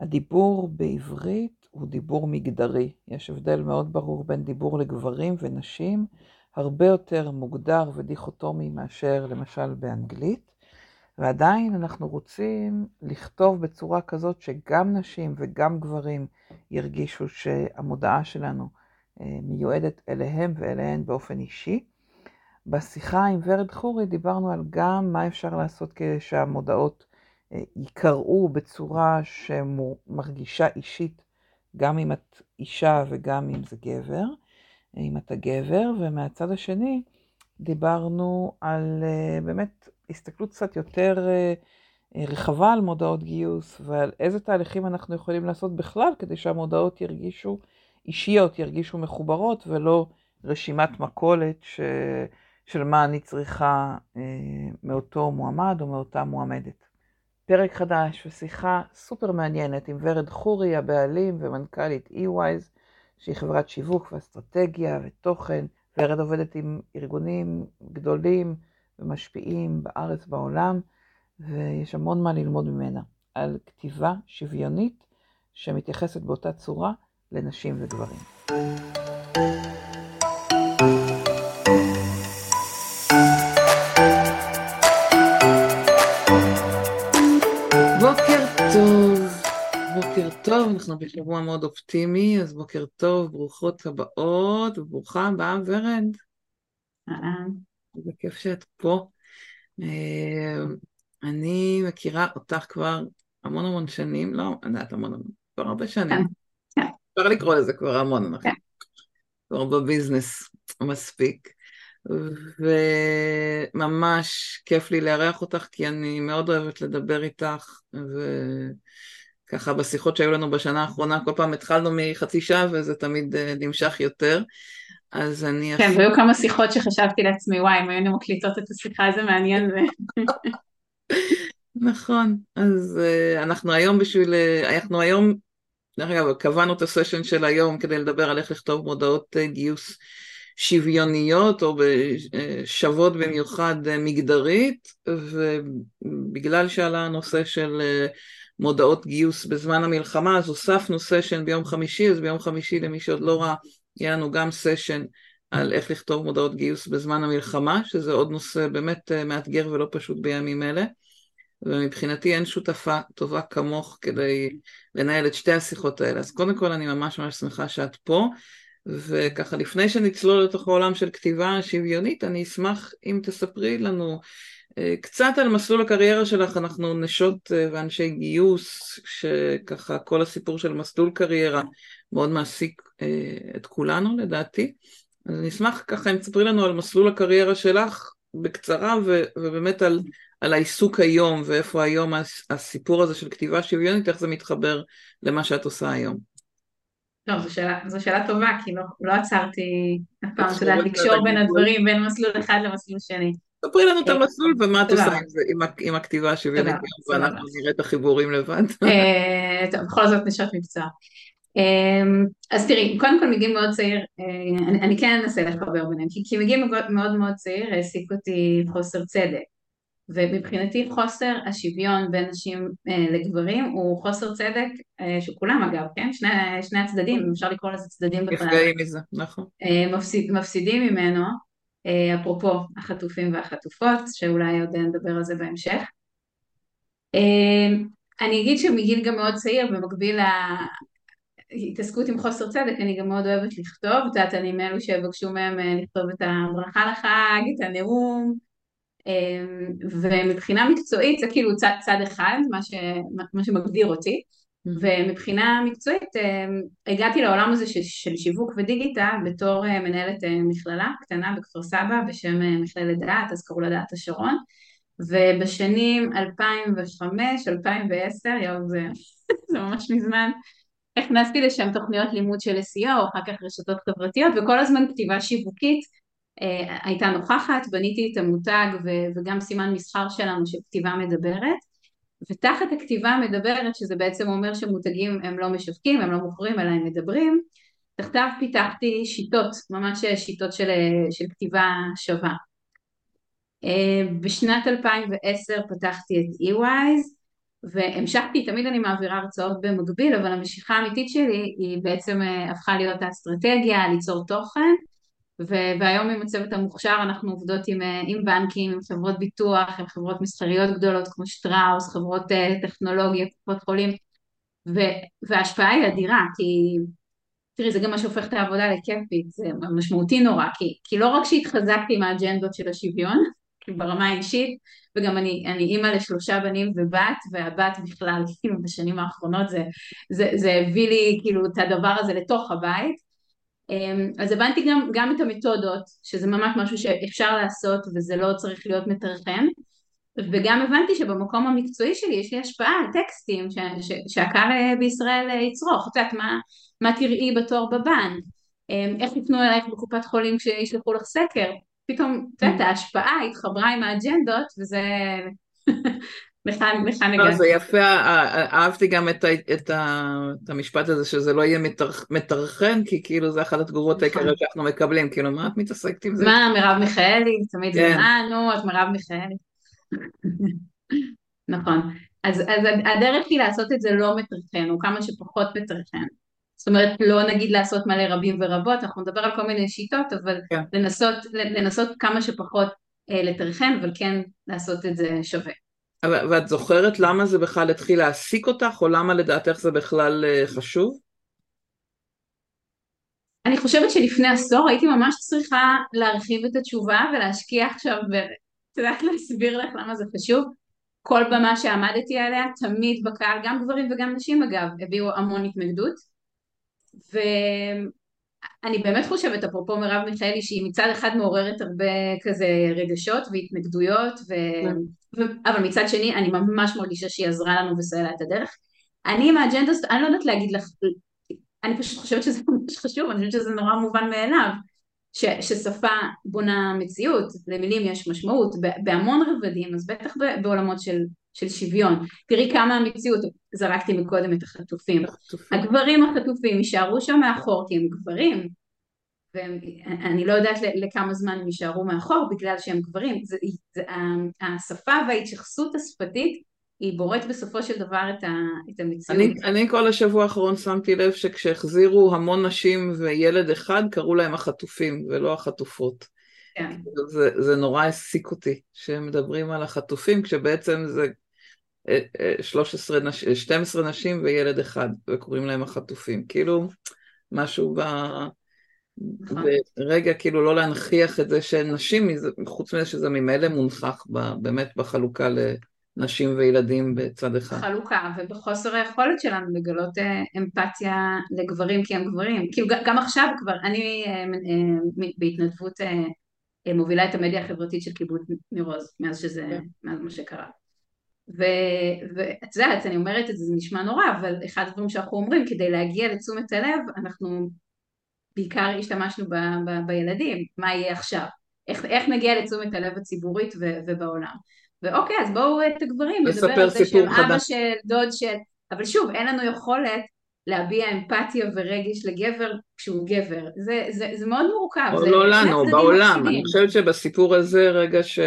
הדיבור בעברית הוא דיבור מגדרי. יש הבדל מאוד ברור בין דיבור לגברים ונשים, הרבה יותר מוגדר ודיכוטומי מאשר למשל באנגלית. ועדיין אנחנו רוצים לכתוב בצורה כזאת שגם נשים וגם גברים ירגישו שהמודעה שלנו אה, מיועדת אליהם ואליהן באופן אישי. בשיחה עם ורד חורי דיברנו על גם מה אפשר לעשות כדי שהמודעות ייקראו בצורה שמרגישה אישית, גם אם את אישה וגם אם זה גבר, אם אתה גבר, ומהצד השני דיברנו על אה, באמת הסתכלות קצת יותר רחבה על מודעות גיוס ועל איזה תהליכים אנחנו יכולים לעשות בכלל כדי שהמודעות ירגישו אישיות, ירגישו מחוברות ולא רשימת מכולת ש... של מה אני צריכה אה, מאותו מועמד או מאותה מועמדת. פרק חדש ושיחה סופר מעניינת עם ורד חורי, הבעלים ומנכ"לית e-wise, שהיא חברת שיווק ואסטרטגיה ותוכן. ורד עובדת עם ארגונים גדולים ומשפיעים בארץ ובעולם, ויש המון מה ללמוד ממנה על כתיבה שוויונית שמתייחסת באותה צורה לנשים וגברים. טוב, אנחנו בשבוע מאוד אופטימי, אז בוקר טוב, ברוכות הבאות, וברוכה הבאה ורד. אהלן. זה כיף שאת פה. אה, אני מכירה אותך כבר המון המון שנים, לא, אני יודעת המון המון, כבר הרבה שנים. כן. אפשר לקרוא לזה כבר המון, אנחנו כן. כבר בביזנס מספיק. וממש כיף לי לארח אותך, כי אני מאוד אוהבת לדבר איתך, וככה בשיחות שהיו לנו בשנה האחרונה, כל פעם התחלנו מחצי שעה וזה תמיד אה, נמשך יותר. אז אני... כן, והיו כמה שיחות שחשבתי לעצמי, וואי, אם היינו מקליטות את השיחה, זה מעניין. נכון, אז uh, אנחנו היום בשביל, uh, אנחנו היום דרך אגב, קבענו את הסשן של היום כדי לדבר על איך לכתוב מודעות אה, גיוס שוויוניות או שוות במיוחד אה, מגדרית, ובגלל שעלה הנושא של אה, מודעות גיוס בזמן המלחמה, אז הוספנו סשן ביום חמישי, אז ביום חמישי למי שעוד לא ראה, יהיה לנו גם סשן על איך לכתוב מודעות גיוס בזמן המלחמה, שזה עוד נושא באמת מאתגר ולא פשוט בימים אלה. ומבחינתי אין שותפה טובה כמוך כדי לנהל את שתי השיחות האלה. אז קודם כל אני ממש ממש שמחה שאת פה, וככה לפני שנצלול לתוך העולם של כתיבה שוויונית, אני אשמח אם תספרי לנו אה, קצת על מסלול הקריירה שלך, אנחנו נשות אה, ואנשי גיוס, שככה כל הסיפור של מסלול קריירה מאוד מעסיק אה, את כולנו לדעתי. אז אני אשמח ככה אם תספרי לנו על מסלול הקריירה שלך בקצרה ובאמת על על העיסוק היום ואיפה היום הסיפור הזה של כתיבה שוויונית, איך זה מתחבר למה שאת עושה היום. טוב, זו שאלה, זו שאלה טובה, כי לא, לא עצרתי אף פעם, את יודעת, לקשור בין הדברים, בין מסלול אחד למסלול שני. ספרי לנו את אה, המסלול ומה את עושה עם הכתיבה השוויונית, ואנחנו נראה את החיבורים לבד. אה, טוב, בכל זאת נשות מקצוע. אה, אז תראי, קודם כל מגיל מאוד צעיר, אני כן אנסה לחבר ביניהם, כי מגיל מאוד מאוד צעיר העסיק אותי חוסר צדק. ומבחינתי חוסר השוויון בין נשים אה, לגברים הוא חוסר צדק אה, של כולם אגב, כן? שני, שני הצדדים, אפשר לקרוא לזה צדדים בכלל. נפגעים מזה, נכון. אה, מפסיד, מפסידים ממנו, אה, אפרופו החטופים והחטופות, שאולי עוד נדבר על זה בהמשך. אה, אני אגיד שמגיל גם מאוד צעיר, במקביל להתעסקות עם חוסר צדק, אני גם מאוד אוהבת לכתוב, את יודעת, אני מאלו שיבקשו מהם אה, לכתוב את הברכה לחג, את הנאום, ומבחינה מקצועית זה כאילו צד, צד אחד, מה, ש, מה שמגדיר אותי. ומבחינה מקצועית אמ, הגעתי לעולם הזה של, שיווק ודיגיטל בתור אה, מנהלת אה, מכללה קטנה בכפר סבא בשם אה, מכללת דעת, אז קראו לה דעת השרון, ובשנים 2005-2010, יואו זה, זה ממש מזמן, הכנסתי לשם תוכניות לימוד של SEO, אחר כך רשתות חברתיות וכל הזמן כתיבה שיווקית אה, הייתה נוכחת, בניתי את המותג וגם סימן מסחר שלנו של כתיבה מדברת ותחת הכתיבה המדברת שזה בעצם אומר שמותגים הם לא משווקים, הם לא מוכרים אלא הם מדברים תחתיו פיתחתי שיטות, ממש שיטות של, של כתיבה שווה. אה, בשנת 2010 פתחתי את e-wise והמשכתי, תמיד אני מעבירה הרצאות במקביל, אבל המשיכה האמיתית שלי היא בעצם אה, הפכה להיות האסטרטגיה, ליצור תוכן, והיום עם הצוות המוכשר אנחנו עובדות עם, אה, עם בנקים, עם חברות ביטוח, עם חברות מסחריות גדולות כמו שטראוס, חברות אה, טכנולוגיה, קופות חולים, וההשפעה היא אדירה, כי תראי זה גם מה שהופך את העבודה לכיפית, זה משמעותי נורא, כי, כי לא רק שהתחזקתי עם האג'נדות של השוויון, ברמה האישית, וגם אני, אני אימא לשלושה בנים ובת, והבת בכלל, כאילו בשנים האחרונות זה, זה, זה הביא לי כאילו את הדבר הזה לתוך הבית, אז הבנתי גם, גם את המתודות, שזה ממש משהו שאפשר לעשות וזה לא צריך להיות מטרחן, וגם הבנתי שבמקום המקצועי שלי יש לי השפעה על טקסטים ש, ש, שהקהל בישראל יצרוך, את יודעת מה, מה תראי בתור בבנק, אמ, איך יפנו אלייך בקופת חולים כשישלחו לך סקר, פתאום, את יודעת, ההשפעה התחברה עם האג'נדות וזה הגעתי. לא, זה יפה, אהבתי גם את, את, את המשפט הזה שזה לא יהיה מטרחן, כי כאילו זה אחת התגובות נכון. העיקריות שאנחנו מקבלים, כאילו מה את מתעסקת עם זה? מה, מרב מיכאלי, תמיד זה. אה, נו, את מרב מיכאלי. נכון. אז, אז הדרך היא לעשות את זה לא מטרחן, או כמה שפחות מטרחן. זאת אומרת, לא נגיד לעשות מלא רבים ורבות, אנחנו נדבר על כל מיני שיטות, אבל כן. לנסות, לנסות כמה שפחות אה, לטרחן, אבל כן לעשות את זה שווה. ואת זוכרת למה זה בכלל התחיל להעסיק אותך, או למה לדעתך זה בכלל אה, חשוב? אני חושבת שלפני עשור הייתי ממש צריכה להרחיב את התשובה ולהשקיע עכשיו, ואת יודעת להסביר לך למה זה חשוב. כל במה שעמדתי עליה, תמיד בקהל, גם גברים וגם נשים אגב, הביאו המון התנגדות. ואני באמת חושבת, אפרופו מרב מיכאלי, שהיא מצד אחד מעוררת הרבה כזה רגשות והתנגדויות, ו... כן. ו... אבל מצד שני אני ממש מרגישה שהיא עזרה לנו וסיילה את הדרך. אני עם האג'נדה, אני לא יודעת להגיד לך, אני פשוט חושבת שזה ממש חשוב, אני חושבת שזה נורא מובן מאליו, ש... ששפה בונה מציאות, למילים יש משמעות, בהמון רבדים, אז בטח בעולמות של של שוויון. תראי כמה המציאות, זרקתי מקודם את החטופים. הגברים החטופים יישארו שם מאחור כי הם גברים, ואני לא יודעת לכמה זמן הם יישארו מאחור בגלל שהם גברים. זה, זה, השפה וההתייחסות השפתית היא בוראת בסופו של דבר את, ה, את המציאות. אני, אני כל השבוע האחרון שמתי לב שכשהחזירו המון נשים וילד אחד קראו להם החטופים ולא החטופות. כן. זה, זה נורא העסיק אותי שמדברים על החטופים כשבעצם זה 13 אה, אה, נש... 12 נשים וילד אחד וקוראים להם החטופים כאילו משהו ב... נכון. ברגע כאילו לא להנכיח את זה שנשים חוץ מזה שזה ממילא מונחח ב... באמת בחלוקה לנשים וילדים בצד אחד. חלוקה ובחוסר היכולת שלנו לגלות אה, אמפתיה לגברים כי הם גברים כאילו גם עכשיו כבר אני בהתנדבות מובילה את המדיה החברתית של קיבוץ ניר עוז, מאז שזה, כן. מאז מה שקרה. ואת יודעת, אני אומרת את זה, זה נשמע נורא, אבל אחד הדברים שאנחנו אומרים, כדי להגיע לתשומת הלב, אנחנו בעיקר השתמשנו ב, ב, בילדים, מה יהיה עכשיו, איך, איך נגיע לתשומת הלב הציבורית ו, ובעולם. ואוקיי, אז בואו את הגברים, נדבר על זה שהם אבא של, דוד של, אבל שוב, אין לנו יכולת להביע אמפתיה ורגש לגבר כשהוא גבר. זה, זה, זה מאוד מורכב. זה לא לנו, בעולם. אני חושבת שבסיפור הזה, רגע ש...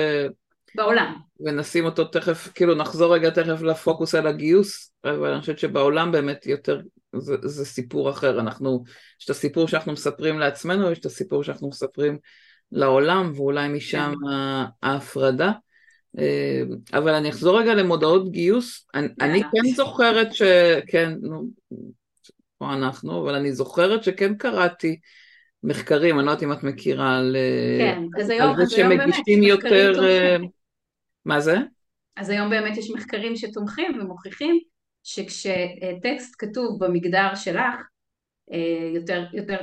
בעולם. ונשים אותו תכף, כאילו נחזור רגע תכף לפוקוס על הגיוס, אבל אני חושבת שבעולם באמת יותר, זה, זה סיפור אחר. אנחנו, יש את הסיפור שאנחנו מספרים לעצמנו, יש את הסיפור שאנחנו מספרים לעולם, ואולי משם כן. ההפרדה. אה, אבל אני אחזור רגע למודעות גיוס. אני, אני כן זוכרת ש... כן, נו, פה אנחנו, אבל אני זוכרת שכן קראתי מחקרים, אני לא יודעת אם את מכירה, על, כן, אז היום, על זה שמגישים יותר... מה זה? אז היום באמת יש מחקרים שתומכים ומוכיחים שכשטקסט כתוב במגדר שלך, אה, יותר, יותר,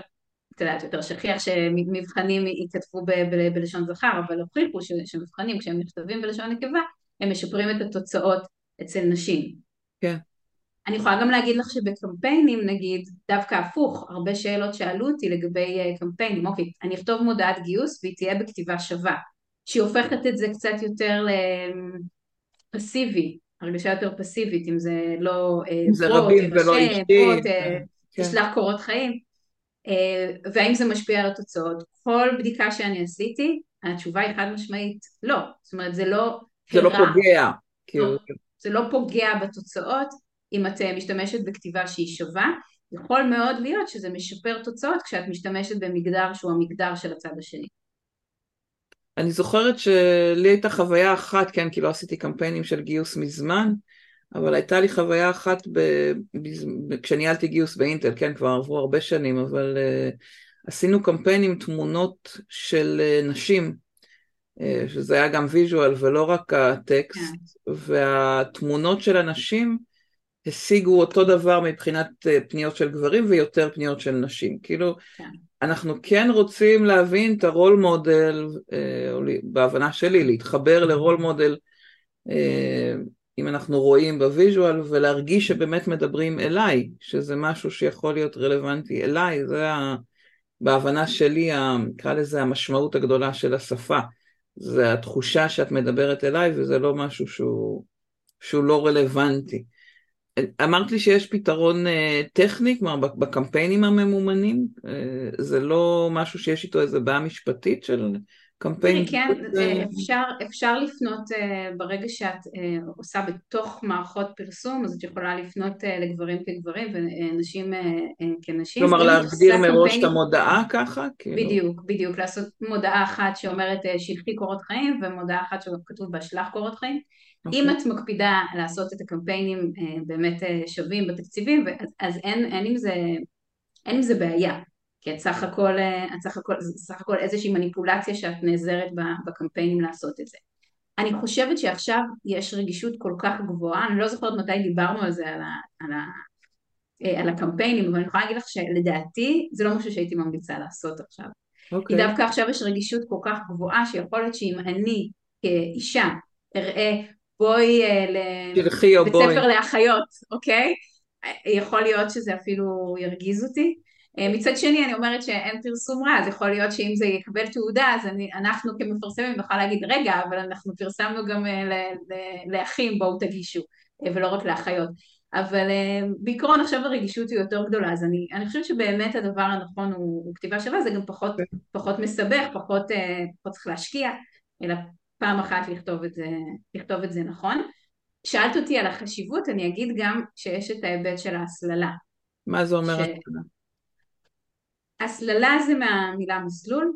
את יודעת, יותר שכיח שמבחנים ייכתבו בלשון זכר, אבל הוכיחו שמבחנים כשהם נכתבים בלשון נקבה, הם משפרים את התוצאות אצל נשים. כן. אני יכולה גם להגיד לך שבקמפיינים נגיד, דווקא הפוך, הרבה שאלות שאלו אותי לגבי אה, קמפיינים, אוקיי, אני אכתוב מודעת גיוס והיא תהיה בכתיבה שווה, שהיא הופכת את זה קצת יותר פסיבי, הרגשה יותר פסיבית, אם זה לא אה, זה פרוט, רבים ולא אישי, פרוט, אה, כן. תשלח קורות חיים, והאם זה משפיע על התוצאות. כל בדיקה שאני עשיתי, התשובה היא חד משמעית לא, זאת אומרת זה לא... זה לא פוגע. כאילו... זה לא פוגע בתוצאות אם את משתמשת בכתיבה שהיא שווה, יכול מאוד להיות שזה משפר תוצאות כשאת משתמשת במגדר שהוא המגדר של הצד השני. אני זוכרת שלי הייתה חוויה אחת, כן, כי לא עשיתי קמפיינים של גיוס מזמן, אבל הייתה לי חוויה אחת ב... כשניהלתי גיוס באינטל, כן, כבר עברו הרבה שנים, אבל אה, עשינו קמפיין עם תמונות של אה, נשים, אה, שזה היה גם visual ולא רק הטקסט, yeah. כן. והתמונות של הנשים השיגו אותו דבר מבחינת אה, פניות של גברים ויותר פניות של נשים. כאילו, yeah. אנחנו כן רוצים להבין את הרול מודל, uh, בהבנה שלי, להתחבר ל role model, אה, אם אנחנו רואים ב visual, ולהרגיש שבאמת מדברים אליי, שזה משהו שיכול להיות רלוונטי אליי, זה ה... בהבנה שלי, נקרא לזה המשמעות הגדולה של השפה. זה התחושה שאת מדברת אליי, וזה לא משהו שהוא, שהוא לא רלוונטי. אמרת לי שיש פתרון אה, טכני, כלומר בקמפיינים הממומנים, אה, זה לא משהו שיש איתו איזה בעיה משפטית של קמפיין? כן, אה, אפשר, אפשר לפנות uh, ברגע שאת עושה בתוך מערכות פרסום, אז את יכולה לפנות לגברים כגברים ונשים כנשים. כלומר להגדיר מראש את המודעה ככה? כאילו. בדיוק, בדיוק, לעשות מודעה אחת שאומרת שלחי קורות חיים ומודעה אחת שכתוב בה שלח קורות חיים. Okay. אוקיי. אם את מקפידה לעשות את הקמפיינים באמת שווים בתקציבים, אז, אז אין, אין, עם זה, אין עם זה בעיה. כי את סך הכל, אה, את סך הכל, סך הכל איזושהי מניפולציה שאת נעזרת בקמפיינים לעשות את זה. אני חושבת שעכשיו יש רגישות כל כך גבוהה, אני לא זוכרת מתי דיברנו על זה, על, ה, על, ה, אה, על הקמפיינים, אבל אני יכולה להגיד לך שלדעתי זה לא משהו שהייתי ממליצה לעשות עכשיו. Okay. כי אוקיי. דווקא עכשיו יש רגישות כל כך גבוהה שיכול להיות שאם אני כאישה אראה בואי אה, לבית ספר לאחיות, אוקיי? יכול להיות שזה אפילו ירגיז אותי. אה, מצד שני אני אומרת שאין פרסום רע, אז יכול להיות שאם זה יקבל תעודה אז אני, אנחנו כמפרסמים נוכל להגיד רגע אבל אנחנו פרסמנו גם אה, לאחים בואו תגישו אה, ולא רק לאחיות. אבל בעיקרון עכשיו הרגישות היא יותר גדולה אז אני, אני חושבת שבאמת הדבר הנכון הוא, הוא כתיבה שווה זה גם פחות. פחות מסבך, פחות, פחות צריך להשקיע אלא פעם אחת לכתוב את זה, לכתוב את זה נכון. שאלת אותי על החשיבות אני אגיד גם שיש את ההיבט של ההסללה. מה זה אומר ש... הסללה זה מהמילה מסלול,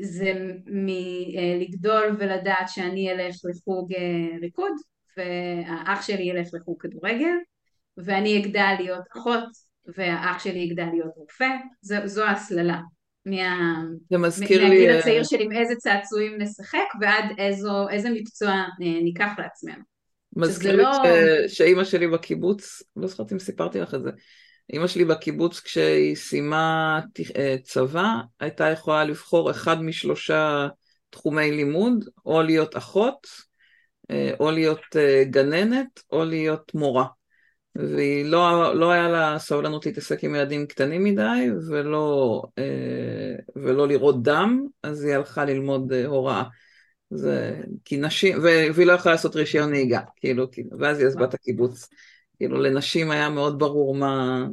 זה מלגדול ולדעת שאני אלך לחוג אה, ריקוד והאח שלי ילך לחוג כדורגל ואני אגדל להיות אחות והאח שלי יגדל להיות רופא, זו, זו ההסללה. מה... זה מזכיר לי... מהגיל אה, הצעיר שלי עם איזה צעצועים נשחק ועד איזו, איזה מקצוע אה, ניקח לעצמנו. מזכיר לי לא... שאימא שלי בקיבוץ, לא זוכרת אם סיפרתי לך את זה, אימא שלי בקיבוץ כשהיא סיימה אה, צבא, הייתה יכולה לבחור אחד משלושה תחומי לימוד, או להיות אחות, אה, או להיות אה, גננת, או להיות מורה. והיא לא, לא היה לה סבלנות להתעסק עם ילדים קטנים מדי, ולא, ולא לראות דם, אז היא הלכה ללמוד הוראה. זה, כי נשים, והיא לא יכולה לעשות רישיון נהיגה, כאילו, ואז היא עזבה את הקיבוץ. כאילו לנשים היה מאוד ברור מה,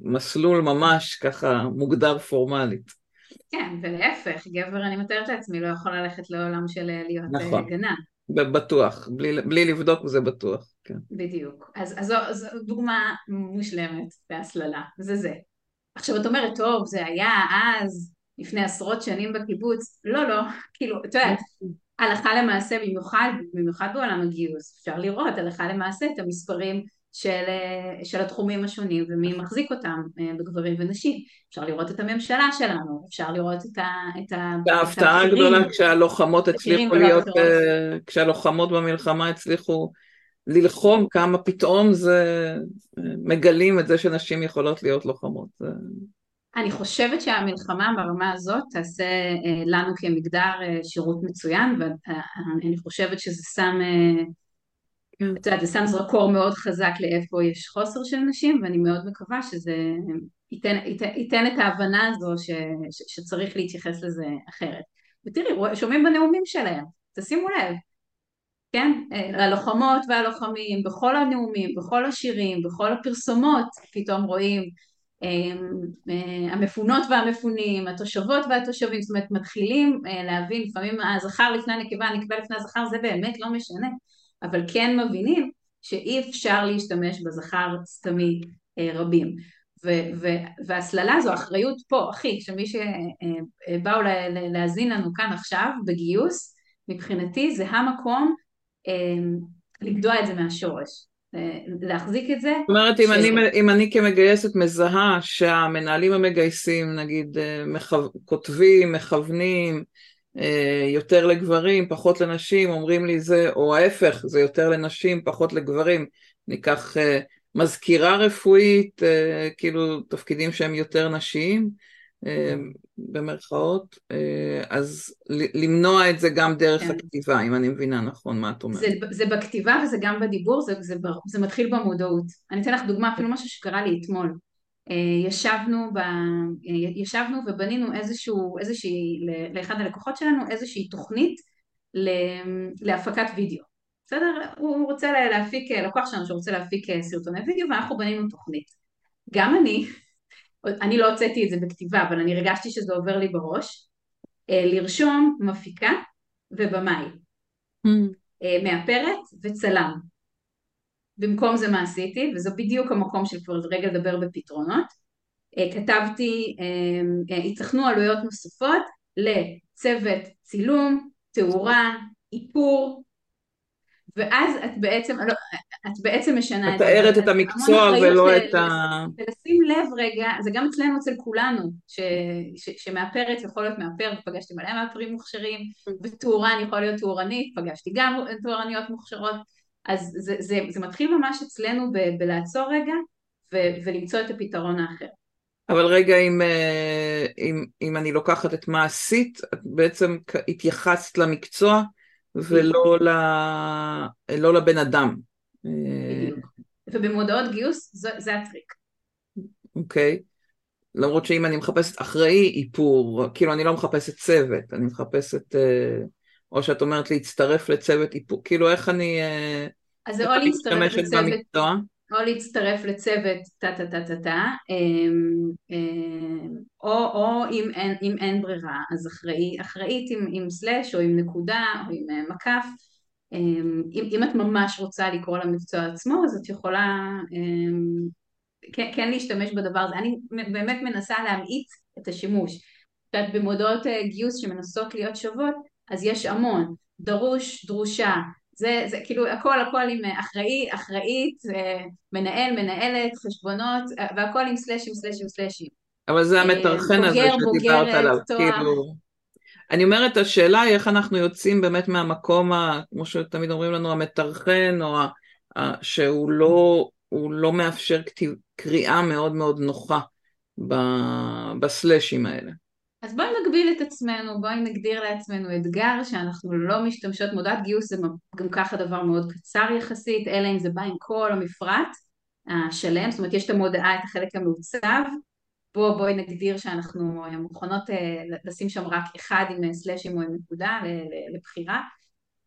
מסלול ממש ככה מוגדר פורמלית. כן, ולהפך, גבר אני מתארת לעצמי לא יכול ללכת לעולם של אה, להיות אה, נכון. גנן. בטוח, בלי, בלי לבדוק זה בטוח, כן. בדיוק. אז, אז זו, זו דוגמה מושלמת בהסללה, זה זה. עכשיו את אומרת, טוב, זה היה אז, לפני עשרות שנים בקיבוץ, לא, לא, כאילו, את יודעת, הלכה למעשה, במיוחד, במיוחד בעולם הגיוס, אפשר לראות הלכה למעשה את המספרים של, של התחומים השונים ומי מחזיק אותם אה, בגברים ונשים. אפשר לראות את הממשלה שלנו, אפשר לראות את ה... את ההפתעה הגדולה כשהלוחמות הצליחו להיות, אה, כשהלוחמות במלחמה הצליחו ללחום, כמה פתאום זה אה, מגלים את זה שנשים יכולות להיות לוחמות. אני חושבת שהמלחמה ברמה הזאת תעשה לנו כמגדר שירות מצוין ואני חושבת שזה שם. את יודעת, זה שם זרקור מאוד חזק לאיפה יש חוסר של נשים, ואני מאוד מקווה שזה ייתן, ייתן, ייתן את ההבנה הזו ש, ש, שצריך להתייחס לזה אחרת. ותראי, שומעים בנאומים שלהם, תשימו לב, כן? הלוחמות והלוחמים, בכל הנאומים, בכל השירים, בכל הפרסומות, פתאום רואים אמ, אה, המפונות והמפונים, התושבות והתושבים, זאת אומרת מתחילים אה, להבין לפעמים הזכר לפני הנקבה, הנקבה לפני הזכר, זה באמת לא משנה אבל כן מבינים שאי אפשר להשתמש בזכר סתמי אה, רבים. והסללה זו אחריות פה, אחי, שמי שבאו להאזין לנו כאן עכשיו בגיוס, מבחינתי זה המקום לגדוע את זה מהשורש. להחזיק את זה. זאת אומרת, ש... אם, אני, אם אני כמגייסת מזהה שהמנהלים המגייסים, נגיד, מחו... כותבים, מכוונים, יותר לגברים, פחות לנשים, אומרים לי זה, או ההפך, זה יותר לנשים, פחות לגברים, ניקח מזכירה רפואית, כאילו תפקידים שהם יותר נשיים, במרכאות, אז למנוע את זה גם דרך כן. הכתיבה, אם אני מבינה נכון מה את אומרת. זה, זה בכתיבה וזה גם בדיבור, זה, זה, זה מתחיל במודעות. אני אתן לך דוגמה, אפילו משהו שקרה לי אתמול. ישבנו, ב, ישבנו ובנינו איזשהו, איזושהי, לאחד הלקוחות שלנו איזושהי תוכנית להפקת וידאו. בסדר? הוא רוצה להפיק, לקוח שלנו שרוצה להפיק סרטוני וידאו ואנחנו בנינו תוכנית. גם אני, אני לא הוצאתי את זה בכתיבה, אבל אני הרגשתי שזה עובר לי בראש, אה, לרשום מפיקה ובמאי, mm. מאפרת וצלם. במקום זה מה עשיתי, וזה בדיוק המקום של כבר רגע לדבר בפתרונות. אה, כתבתי, ייתכנו עלויות נוספות לצוות צילום, תאורה, איפור, ואז את בעצם, לא, את בעצם משנה את זה. מתארת את המקצוע ולא את ה... ולשים לב רגע, זה גם אצלנו אצל כולנו, ש, ש, שמאפרת יכול להיות מאפר, פגשתי מלא מאפרים מוכשרים, ותאורן יכול להיות תאורנית, פגשתי גם תאורניות מוכשרות, אז זה, זה, זה מתחיל ממש אצלנו ב, בלעצור רגע ו, ולמצוא את הפתרון האחר. אבל רגע, אם, אה, אם, אם אני לוקחת את מה עשית, את בעצם התייחסת למקצוע, ולא ל... לא לבן אדם. ובמודעות גיוס זה, זה הטריק. אוקיי. Okay. למרות שאם אני מחפשת אחראי איפור, כאילו אני לא מחפשת צוות, אני מחפשת, אה, או שאת אומרת להצטרף לצוות איפור, כאילו איך אני... אה, אז זה או להצטרף לצוות, במקצוע? או להצטרף לצוות טה טה טה טה טה, אמ, אמ, או, או אם, אין, אם אין ברירה, אז אחראי, אחראית עם, עם סלאש או עם נקודה או עם אה, מקף, אמ, אם, אם את ממש רוצה לקרוא למקצוע עצמו אז את יכולה כן, כן להשתמש בדבר הזה, אני באמת מנסה להמעיט את השימוש, את יודעת במודעות אה, גיוס שמנסות להיות שוות אז יש המון, דרוש, דרושה, זה, זה כאילו הכל הכל עם אה, אחראי, אחראית, אה, מנהל, מנהלת, חשבונות, אה, והכל עם סלאשים, סלאשים, סלאשים. אבל זה המטרחן הזה שדיברת עליו, כאילו... אני אומרת, השאלה היא איך אנחנו יוצאים באמת מהמקום, ה, כמו שתמיד אומרים לנו, המטרחן, או ה, ה, שהוא לא, לא מאפשר קריאה מאוד מאוד נוחה בסלאשים האלה. אז בואי נגביל את עצמנו, בואי נגדיר לעצמנו אתגר שאנחנו לא משתמשות, מודעת גיוס זה גם ככה דבר מאוד קצר יחסית, אלא אם זה בא עם כל המפרט השלם, זאת אומרת יש את המודעה, את החלק המעוצב, בוא, בואי נגדיר שאנחנו מוכנות אה, לשים שם רק אחד עם סלאשים או עם נקודה לבחירה,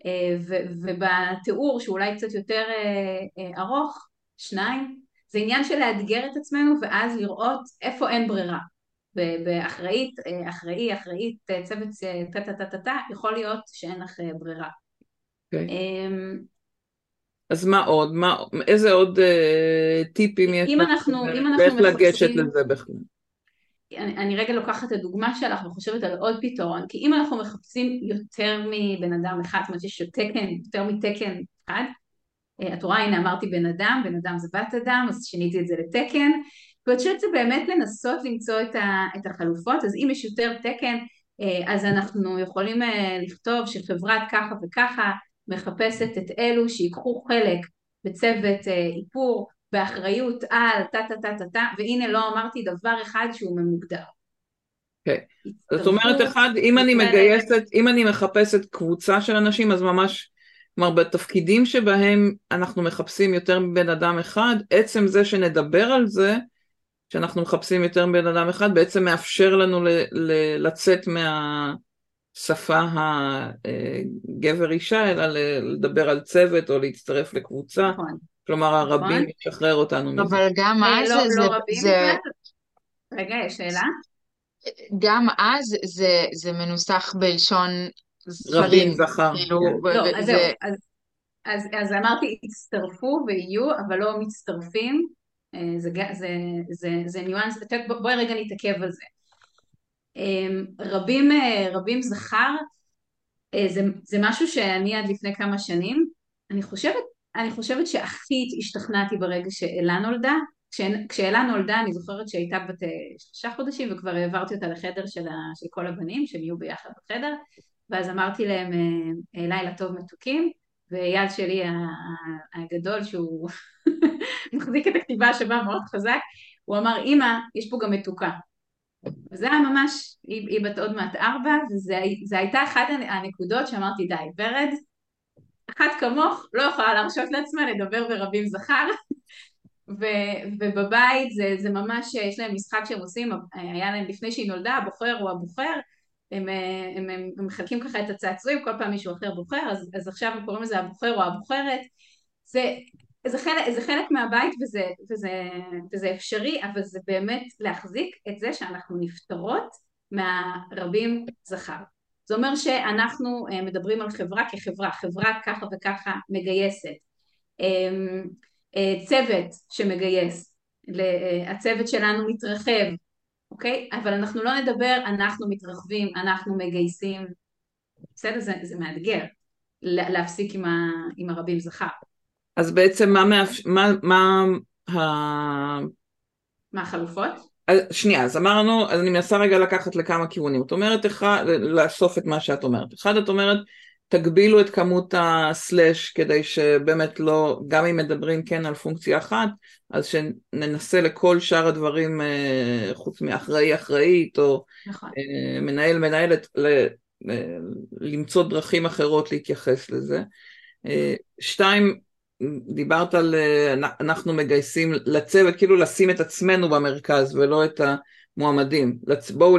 אה, ובתיאור שאולי קצת יותר אה, ארוך, שניים, זה עניין של לאתגר את עצמנו ואז לראות איפה אין ברירה. באחראית, אה, אחראי, אחראית, אה, צוות טה טה טה טה טה, יכול להיות שאין לך אה, ברירה. Okay. אוקיי. אמ, אז מה עוד? מה, איזה עוד אה, טיפים יש לך? ואיך לגשת לזה בכלל? אני, אני רגע לוקחת את הדוגמה שלך וחושבת על עוד פתרון, כי אם אנחנו מחפשים יותר מבן אדם אחד, זאת אומרת יש תקן, יותר מתקן אחד, את רואה הנה אמרתי בן אדם, בן אדם זה בת אדם, אז שיניתי את זה לתקן, ואני חושבת שזה באמת לנסות למצוא את, ה, את החלופות, אז אם יש יותר תקן אה, אז אנחנו יכולים אה, לכתוב שחברת ככה וככה מחפשת את אלו שיקחו חלק בצוות אה, איפור באחריות על טה טה טה טה טה והנה לא אמרתי דבר אחד שהוא ממוגדר. כן, okay. זאת אומרת אחד, אם אני מגייסת, אם אני מחפשת קבוצה של אנשים אז ממש, כלומר בתפקידים שבהם אנחנו מחפשים יותר מבן אדם אחד, עצם זה שנדבר על זה שאנחנו מחפשים יותר מבן אדם אחד, בעצם מאפשר לנו ל, ל, לצאת מהשפה הגבר אישה, אלא לדבר על צוות או להצטרף לקבוצה. נכון. כלומר, הרבים נכון. ישחרר אותנו מזה. אבל גם אז לא, זה... לא רבים, זה... רגע, יש שאלה? גם אז זה, זה מנוסח בלשון רבים זכר. כאילו, כן. לא, אז זהו, אז אז, אז אמרתי הצטרפו ויהיו, אבל לא מצטרפים, אה, זה, זה, זה, זה ניואנס, בואי רגע נתעכב על זה. אמ, רבים, אה, רבים זכר, אה, זה, זה משהו שאני עד לפני כמה שנים, אני חושבת, אני חושבת שהכי השתכנעתי ברגע שאלה נולדה, כשאלה נולדה אני זוכרת שהייתה בת שלושה חודשים וכבר העברתי אותה לחדר של, ה, של כל הבנים שהם יהיו ביחד בחדר ואז אמרתי להם לילה טוב מתוקים ואייל שלי הגדול שהוא מחזיק את הכתיבה שבה מאוד חזק, הוא אמר אמא יש פה גם מתוקה. וזה היה ממש, היא, היא בת עוד מעט ארבע, וזו הייתה אחת הנקודות שאמרתי די, ורד, אחת כמוך לא יכולה להרשות לעצמה לדבר ברבים זכר, ו, ובבית זה, זה ממש, יש להם משחק שהם עושים, היה להם לפני שהיא נולדה, הבוחר הוא הבוחר, הם, הם, הם, הם מחלקים ככה את הצעצועים, כל פעם מישהו אחר בוחר, אז, אז עכשיו הם קוראים לזה הבוחר או הבוחרת, זה, זה, חלק, זה חלק מהבית וזה, וזה, וזה אפשרי, אבל זה באמת להחזיק את זה שאנחנו נפטרות מהרבים זכר. זה אומר שאנחנו אה, מדברים על חברה כחברה, חברה ככה וככה מגייסת. אה, צוות שמגייס, אה, הצוות שלנו מתרחב, אוקיי? אבל אנחנו לא נדבר אנחנו מתרחבים, אנחנו מגייסים, בסדר? זה, זה מאתגר להפסיק עם, ה, עם הרבים זכר. אז בעצם מה, מאפ... מה, מה, ה... מה החלופות? שנייה, אז אמרנו, אז אני מנסה רגע לקחת לכמה כיוונים. את אומרת, אחד, לאסוף את מה שאת אומרת. אחד, את אומרת, תגבילו את כמות הסלאש כדי שבאמת לא, גם אם מדברים כן על פונקציה אחת, אז שננסה לכל שאר הדברים אה, חוץ מאחראי אחראית או נכון. אה, מנהל מנהלת למצוא דרכים אחרות להתייחס לזה. אה, שתיים, דיברת על אנחנו מגייסים לצוות, כאילו לשים את עצמנו במרכז ולא את ה... מועמדים, בואו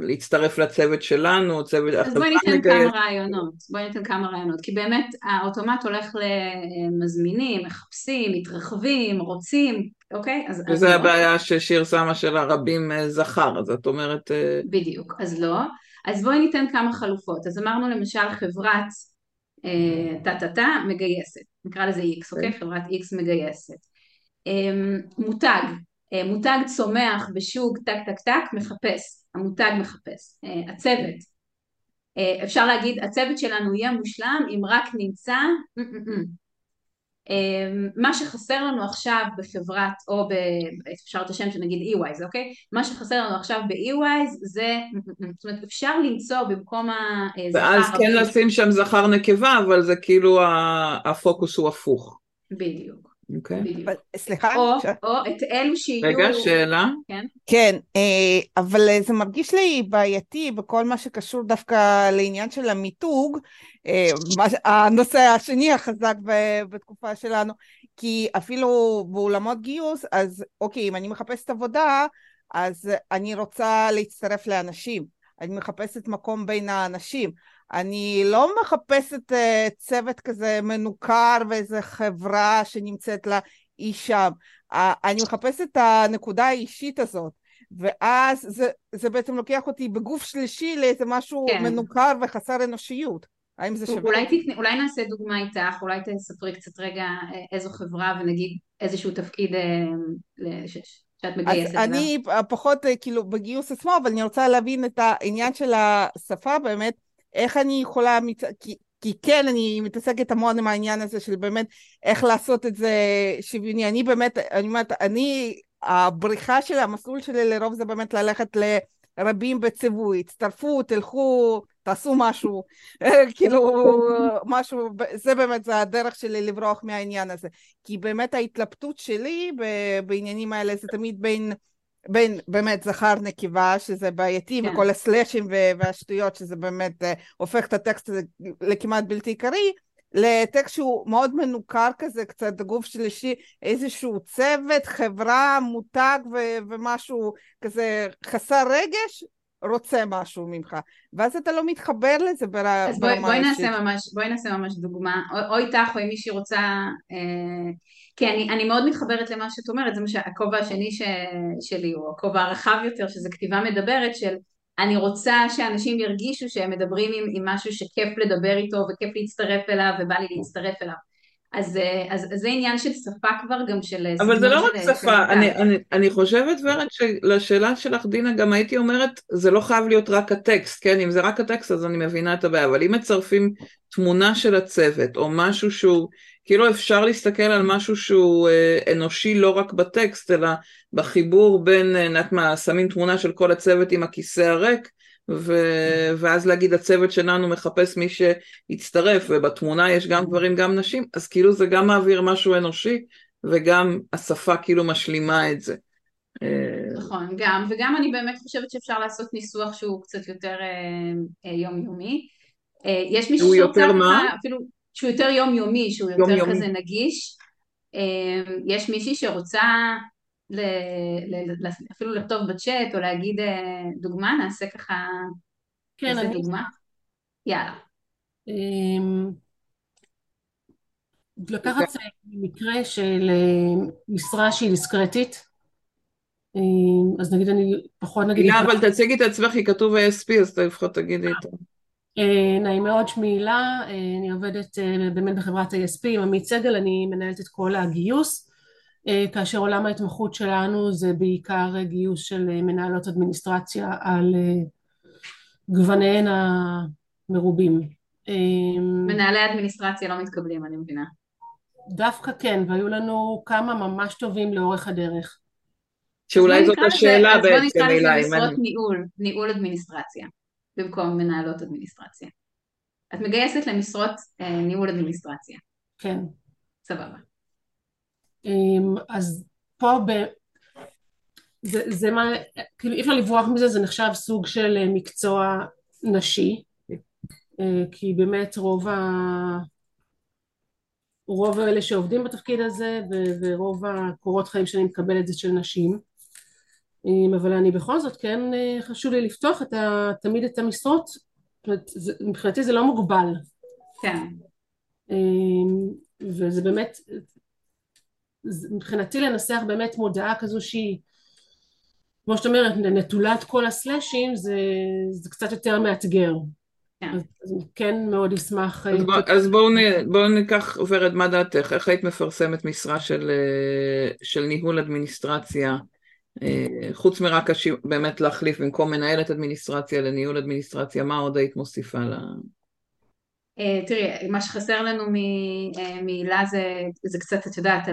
להצטרף לצוות שלנו, צוות... אז בואי ניתן מגייס... כמה רעיונות, בואי ניתן כמה רעיונות, כי באמת האוטומט הולך למזמינים, מחפשים, מתרחבים, רוצים, אוקיי? אז, וזה אז לא. הבעיה לא. ששיר שמה של הרבים אה, זכר, אז את אומרת... אה, בדיוק, אז לא. אז בואי ניתן כמה חלופות, אז אמרנו למשל חברת טה-טה-טה אה, מגייסת, נקרא לזה X, אוקיי? אוקיי? חברת X מגייסת. אמ, מותג, מותג צומח בשוק טק טק טק מחפש, המותג מחפש, אה, הצוות, אה, אפשר להגיד הצוות שלנו יהיה מושלם אם רק נמצא מה שחסר לנו עכשיו בחברת או ב... אפשר את השם שנגיד EYs אוקיי? מה שחסר לנו עכשיו ב-EYs זה זאת אומרת אפשר למצוא במקום הזכר ואז כן לשים שם זכר נקבה אבל זה כאילו הפוקוס הוא הפוך. בדיוק אוקיי. סליחה? או, ש... או את אלו שיהיו... רגע, שאלה? כן. כן, אה, אבל זה מרגיש לי בעייתי בכל מה שקשור דווקא לעניין של המיתוג, אה, הנושא השני החזק בתקופה שלנו, כי אפילו באולמות גיוס, אז אוקיי, אם אני מחפשת עבודה, אז אני רוצה להצטרף לאנשים, אני מחפשת מקום בין האנשים. אני לא מחפשת uh, צוות כזה מנוכר ואיזה חברה שנמצאת לה אי שם. Uh, אני מחפשת את הנקודה האישית הזאת. ואז זה, זה בעצם לוקח אותי בגוף שלישי לאיזה משהו כן. מנוכר וחסר אנושיות. האם זה שווה? אולי, תקנה, אולי נעשה דוגמה איתך, אולי תספרי קצת רגע אה, איזו חברה ונגיד איזשהו תפקיד אה, ש, שאת מגייסת. אז אני פחות כאילו בגיוס עצמו, אבל אני רוצה להבין את העניין של השפה באמת. איך אני יכולה, כי, כי כן, אני מתעסקת המון עם העניין הזה של באמת איך לעשות את זה שוויוני. אני באמת, אני אומרת, אני, הבריחה של המסלול שלי לרוב זה באמת ללכת לרבים בציווי, הצטרפו, תלכו, תעשו משהו, כאילו משהו, זה באמת, זה הדרך שלי לברוח מהעניין הזה. כי באמת ההתלבטות שלי בעניינים האלה זה תמיד בין בין באמת זכר נקבה שזה בעייתי כן. וכל הסלאשים והשטויות שזה באמת uh, הופך את הטקסט הזה לכמעט בלתי עיקרי לטקסט שהוא מאוד מנוכר כזה קצת גוף שלישי איזשהו צוות חברה מותג ו- ומשהו כזה חסר רגש רוצה משהו ממך. ואז אתה לא מתחבר לזה בר... אז בואי, בואי נעשה ממש בואי נעשה ממש דוגמה. או, או איתך או אם מישהי רוצה אה... כי אני, אני מאוד מתחברת למה שאת אומרת, זה מה שהכובע השני ש, שלי, או הכובע הרחב יותר, שזה כתיבה מדברת של אני רוצה שאנשים ירגישו שהם מדברים עם, עם משהו שכיף לדבר איתו וכיף להצטרף אליו ובא לי להצטרף אליו. אז, אז, אז זה עניין של שפה כבר גם של... אבל זה לא רק שפה, אני, אני, אני חושבת ורד שלשאלה שלך דינה גם הייתי אומרת זה לא חייב להיות רק הטקסט, כן? אם זה רק הטקסט אז אני מבינה את הבעיה, אבל אם מצרפים תמונה של הצוות או משהו שהוא כאילו אפשר להסתכל על משהו שהוא אה, אנושי לא רק בטקסט, אלא בחיבור בין, אה, נעת מה, שמים תמונה של כל הצוות עם הכיסא הריק, ו... ואז להגיד הצוות שלנו מחפש מי שיצטרף, ובתמונה יש גם גברים גם נשים, אז כאילו זה גם מעביר משהו אנושי, וגם השפה כאילו משלימה את זה. אה, נכון, גם, וגם אני באמת חושבת שאפשר לעשות ניסוח שהוא קצת יותר אה, יומיומי. אה, יש מי שרוצה אפילו שהוא יותר יומיומי, שהוא יותר יום כזה יומי. נגיש. אמ, יש מישהי שרוצה ל, ל, אפילו לכתוב בצ'אט או להגיד אה, דוגמה, נעשה ככה כן, אני... דוגמה. יאללה. אמ, לקחת מקרה של אה, משרה שהיא דיסקרטית, אמ, אז נגיד אני פחות נגיד... הילה, אבל תציגי את עצמך, כי כתוב ASP, אז לפחות תגידי את זה. אה, נעים מאוד, שמי הילה, אני עובדת באמת בחברת ASP עם עמית סגל, אני מנהלת את כל הגיוס, כאשר עולם ההתמחות שלנו זה בעיקר גיוס של מנהלות אדמיניסטרציה על גווניהן המרובים. מנהלי אדמיניסטרציה לא מתקבלים, אני מבינה. דווקא כן, והיו לנו כמה ממש טובים לאורך הדרך. שאולי זאת השאלה בעצם, הילה. אז בוא נקרא לזה משרות ניהול, ניהול אדמיניסטרציה. במקום מנהלות אדמיניסטרציה. את מגייסת למשרות אה, ניהול אדמיניסטרציה. כן. סבבה. אמ, אז פה ב... זה, זה מה, כאילו אי אפשר לברוח מזה, זה נחשב סוג של אה, מקצוע נשי, אה, כי באמת רוב ה... רוב האלה שעובדים בתפקיד הזה ורוב הקורות חיים שאני מקבלת זה של נשים אבל אני בכל זאת כן אה, חשוב לי לפתוח את ה, תמיד את המשרות, מבחינתי זה לא מוגבל. כן. אמ, וזה באמת, מבחינתי לנסח באמת מודעה כזו שהיא, כמו שאת אומרת, נטולת כל הסלאשים, זה, זה קצת יותר מאתגר. כן. אז, אז כן מאוד אשמח... אה, אז, בוא, אז בואו בוא ניקח, ורד, מה דעתך? איך היית מפרסמת משרה של, אה, של ניהול אדמיניסטרציה? אה, חוץ מרק הש... באמת להחליף במקום מנהלת אדמיניסטרציה לניהול אדמיניסטרציה, מה עוד היית מוסיפה ל... אה, תראי, מה שחסר לנו אה, מהילה זה, זה קצת, את יודעת, ה...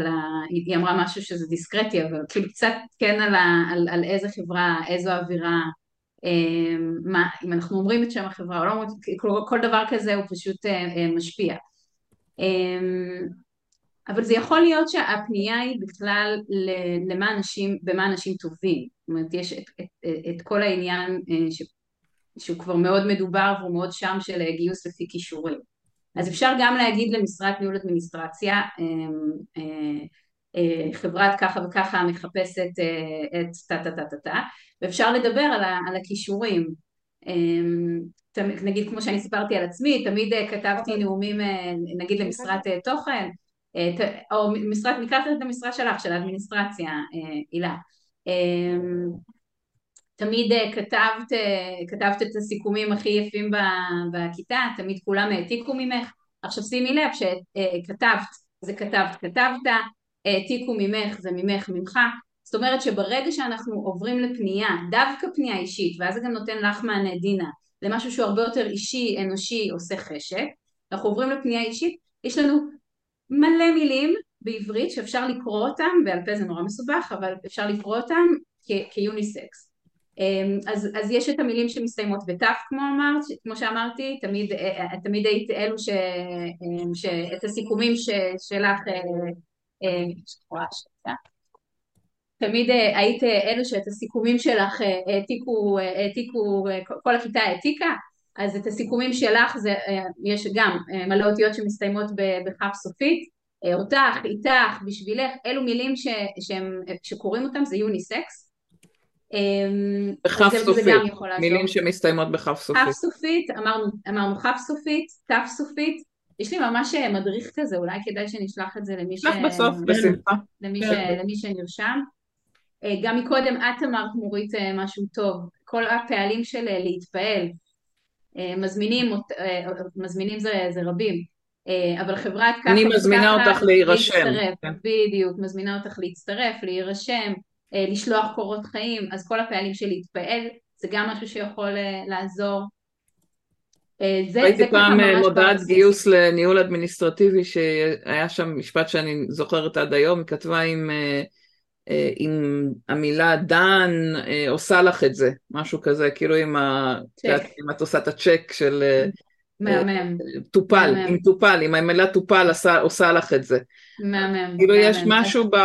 היא אמרה משהו שזה דיסקרטי, אבל כאילו קצת כן על, ה... על, על איזה חברה, איזו אווירה, מה, אם אנחנו אומרים את שם החברה או לא אומרים, כל, כל דבר כזה הוא פשוט משפיע. אבל זה יכול להיות שהפנייה היא בכלל למה אנשים, במה אנשים טובים, זאת אומרת יש את, את, את כל העניין אה, ש, שהוא כבר מאוד מדובר והוא מאוד שם של אה, גיוס לפי כישורים. אז אפשר גם להגיד למשרת ניהול אדמיניסטרציה אה, חברת ככה וככה מחפשת את טה טה טה טה טה ואפשר לדבר על, ה, על הכישורים. נגיד כמו שאני סיפרתי על עצמי תמיד כתבתי נאומים נגיד למשרת תוכן או משרת, נקרא את המשרה שלך, של האדמיניסטרציה, אה, הילה. תמיד אה, כתבת, אה, כתבת את הסיכומים הכי יפים בכיתה, תמיד כולם העתיקו ממך. עכשיו שימי לב שכתבת, זה כתבת, כתבת, העתיקו ממך, זה ממך, ממך. זאת אומרת שברגע שאנחנו עוברים לפנייה, דווקא פנייה אישית, ואז זה גם נותן לך מענה דינה, למשהו שהוא הרבה יותר אישי, אנושי, עושה חשק, אנחנו עוברים לפנייה אישית, יש לנו מלא מילים בעברית שאפשר לקרוא אותם, בעל פה זה נורא מסובך, אבל אפשר לקרוא אותם כיוניסקס. אמ, אז, אז יש את המילים שמסתיימות בתף כמו אמרת, כמו שאמרתי, תמיד, אה, אה, תמיד היית אלו ש, אמ, שאת הסיכומים ש, שלך, אה, תמיד היית אלו שאת הסיכומים שלך העתיקו, העתיקו, כל הכיתה העתיקה, אז את הסיכומים שלך זה, יש גם מלא אותיות שמסתיימות בכף סופית, אותך, איתך, בשבילך, אלו מילים ש, שהם, שקוראים אותם זה יוניסקס. בכף סופית, מילים שמסתיימות בכף סופית. כף סופית, אמרנו, אמרנו כף סופית, תף סופית, יש לי ממש מדריך כזה, אולי כדאי שנשלח את זה למי, ש... בסוף, בשמחה. למי, ש... למי שנרשם. גם מקודם את אמרת מורית משהו טוב, כל הפעלים של להתפעל, אה, מזמינים, אה, מזמינים זה, זה רבים, אבל חברת ככה אני מזמינה אותך להירשם. להצטרף, כן. בדיוק, מזמינה אותך להצטרף, להירשם, לשלוח קורות חיים, אז כל הפעלים של להתפעל, זה גם משהו שיכול לעזור. זה, ראיתי זה פעם מודעת גיוס לניהול אדמיניסטרטיבי שהיה שם משפט שאני זוכרת עד היום, היא כתבה עם, עם המילה דן עושה לך את זה, משהו כזה, כאילו עם ה... אם את עושה את הצ'ק של... מהמם. טופל. עם טופל, עם המילה טופל עושה, לך את זה. מהמם. כאילו. יש משהו ב...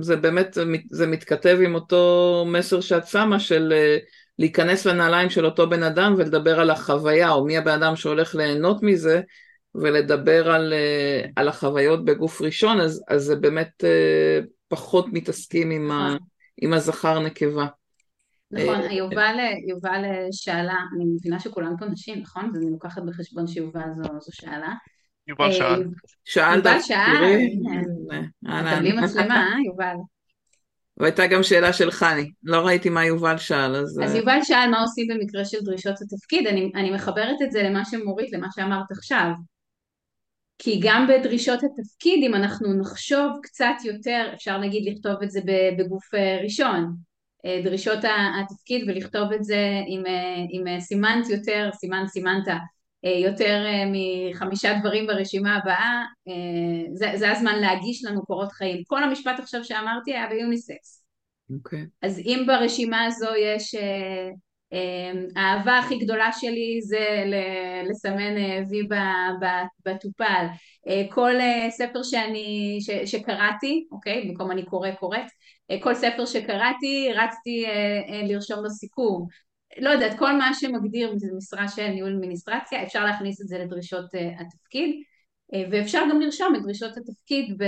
זה באמת, זה מתכתב עם אותו מסר שאת שמה של להיכנס לנעליים של אותו בן אדם ולדבר על החוויה, או מי הבן אדם שהולך ליהנות מזה, ולדבר על, על החוויות בגוף ראשון, אז, אז זה באמת פחות מתעסקים עם, ה, עם הזכר נקבה. נכון, יובל, יובל שאלה, אני מבינה שכולן פה נשים, נכון? אז אני לוקחת בחשבון שיובל זו, זו שאלה. יובל שאל. שאל יובל שאל, מקבלים אהלן. מצלמה, אה, יובל? והייתה גם שאלה של חני, לא ראיתי מה יובל שאל, אז... אז יובל שאל מה עושים במקרה של דרישות התפקיד, אני, אני מחברת את זה למה שמורית, למה שאמרת עכשיו. כי גם בדרישות התפקיד, אם אנחנו נחשוב קצת יותר, אפשר נגיד לכתוב את זה בגוף ראשון, דרישות התפקיד ולכתוב את זה עם, עם סימנט יותר, סימן סימנטה, יותר מחמישה דברים ברשימה הבאה, זה, זה הזמן להגיש לנו קורות חיים. כל המשפט עכשיו שאמרתי היה ביוניסקס. אוקיי. Okay. אז אם ברשימה הזו יש, האהבה הכי גדולה שלי זה לסמן וי בטופל, כל ספר שאני, ש, שקראתי, אוקיי, במקום אני קורא קוראת, כל ספר שקראתי רצתי לרשום בסיכום, לא יודעת, כל מה שמגדיר משרה של ניהול אדמיניסטרציה, אפשר להכניס את זה לדרישות התפקיד, ואפשר גם לרשום את דרישות התפקיד,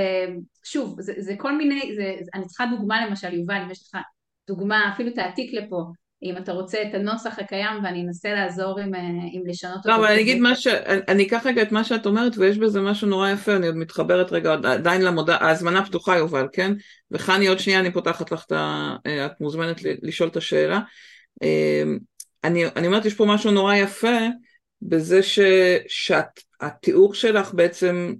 ושוב, זה, זה כל מיני, זה, אני צריכה דוגמה למשל, יובל, אם יש לך דוגמה, אפילו תעתיק לפה, אם אתה רוצה את הנוסח הקיים ואני אנסה לעזור עם, עם לשנות אותו. לא, אבל אני אגיד מה ש... אני אקח רגע את מה שאת אומרת ויש בזה משהו נורא יפה, אני עוד מתחברת רגע עדיין למודע... ההזמנה פתוחה יובל, כן? וחני עוד שנייה אני פותחת לך את ה... את מוזמנת לשאול את השאלה. אני, אני אומרת יש פה משהו נורא יפה בזה ש... שהתיאור שלך בעצם,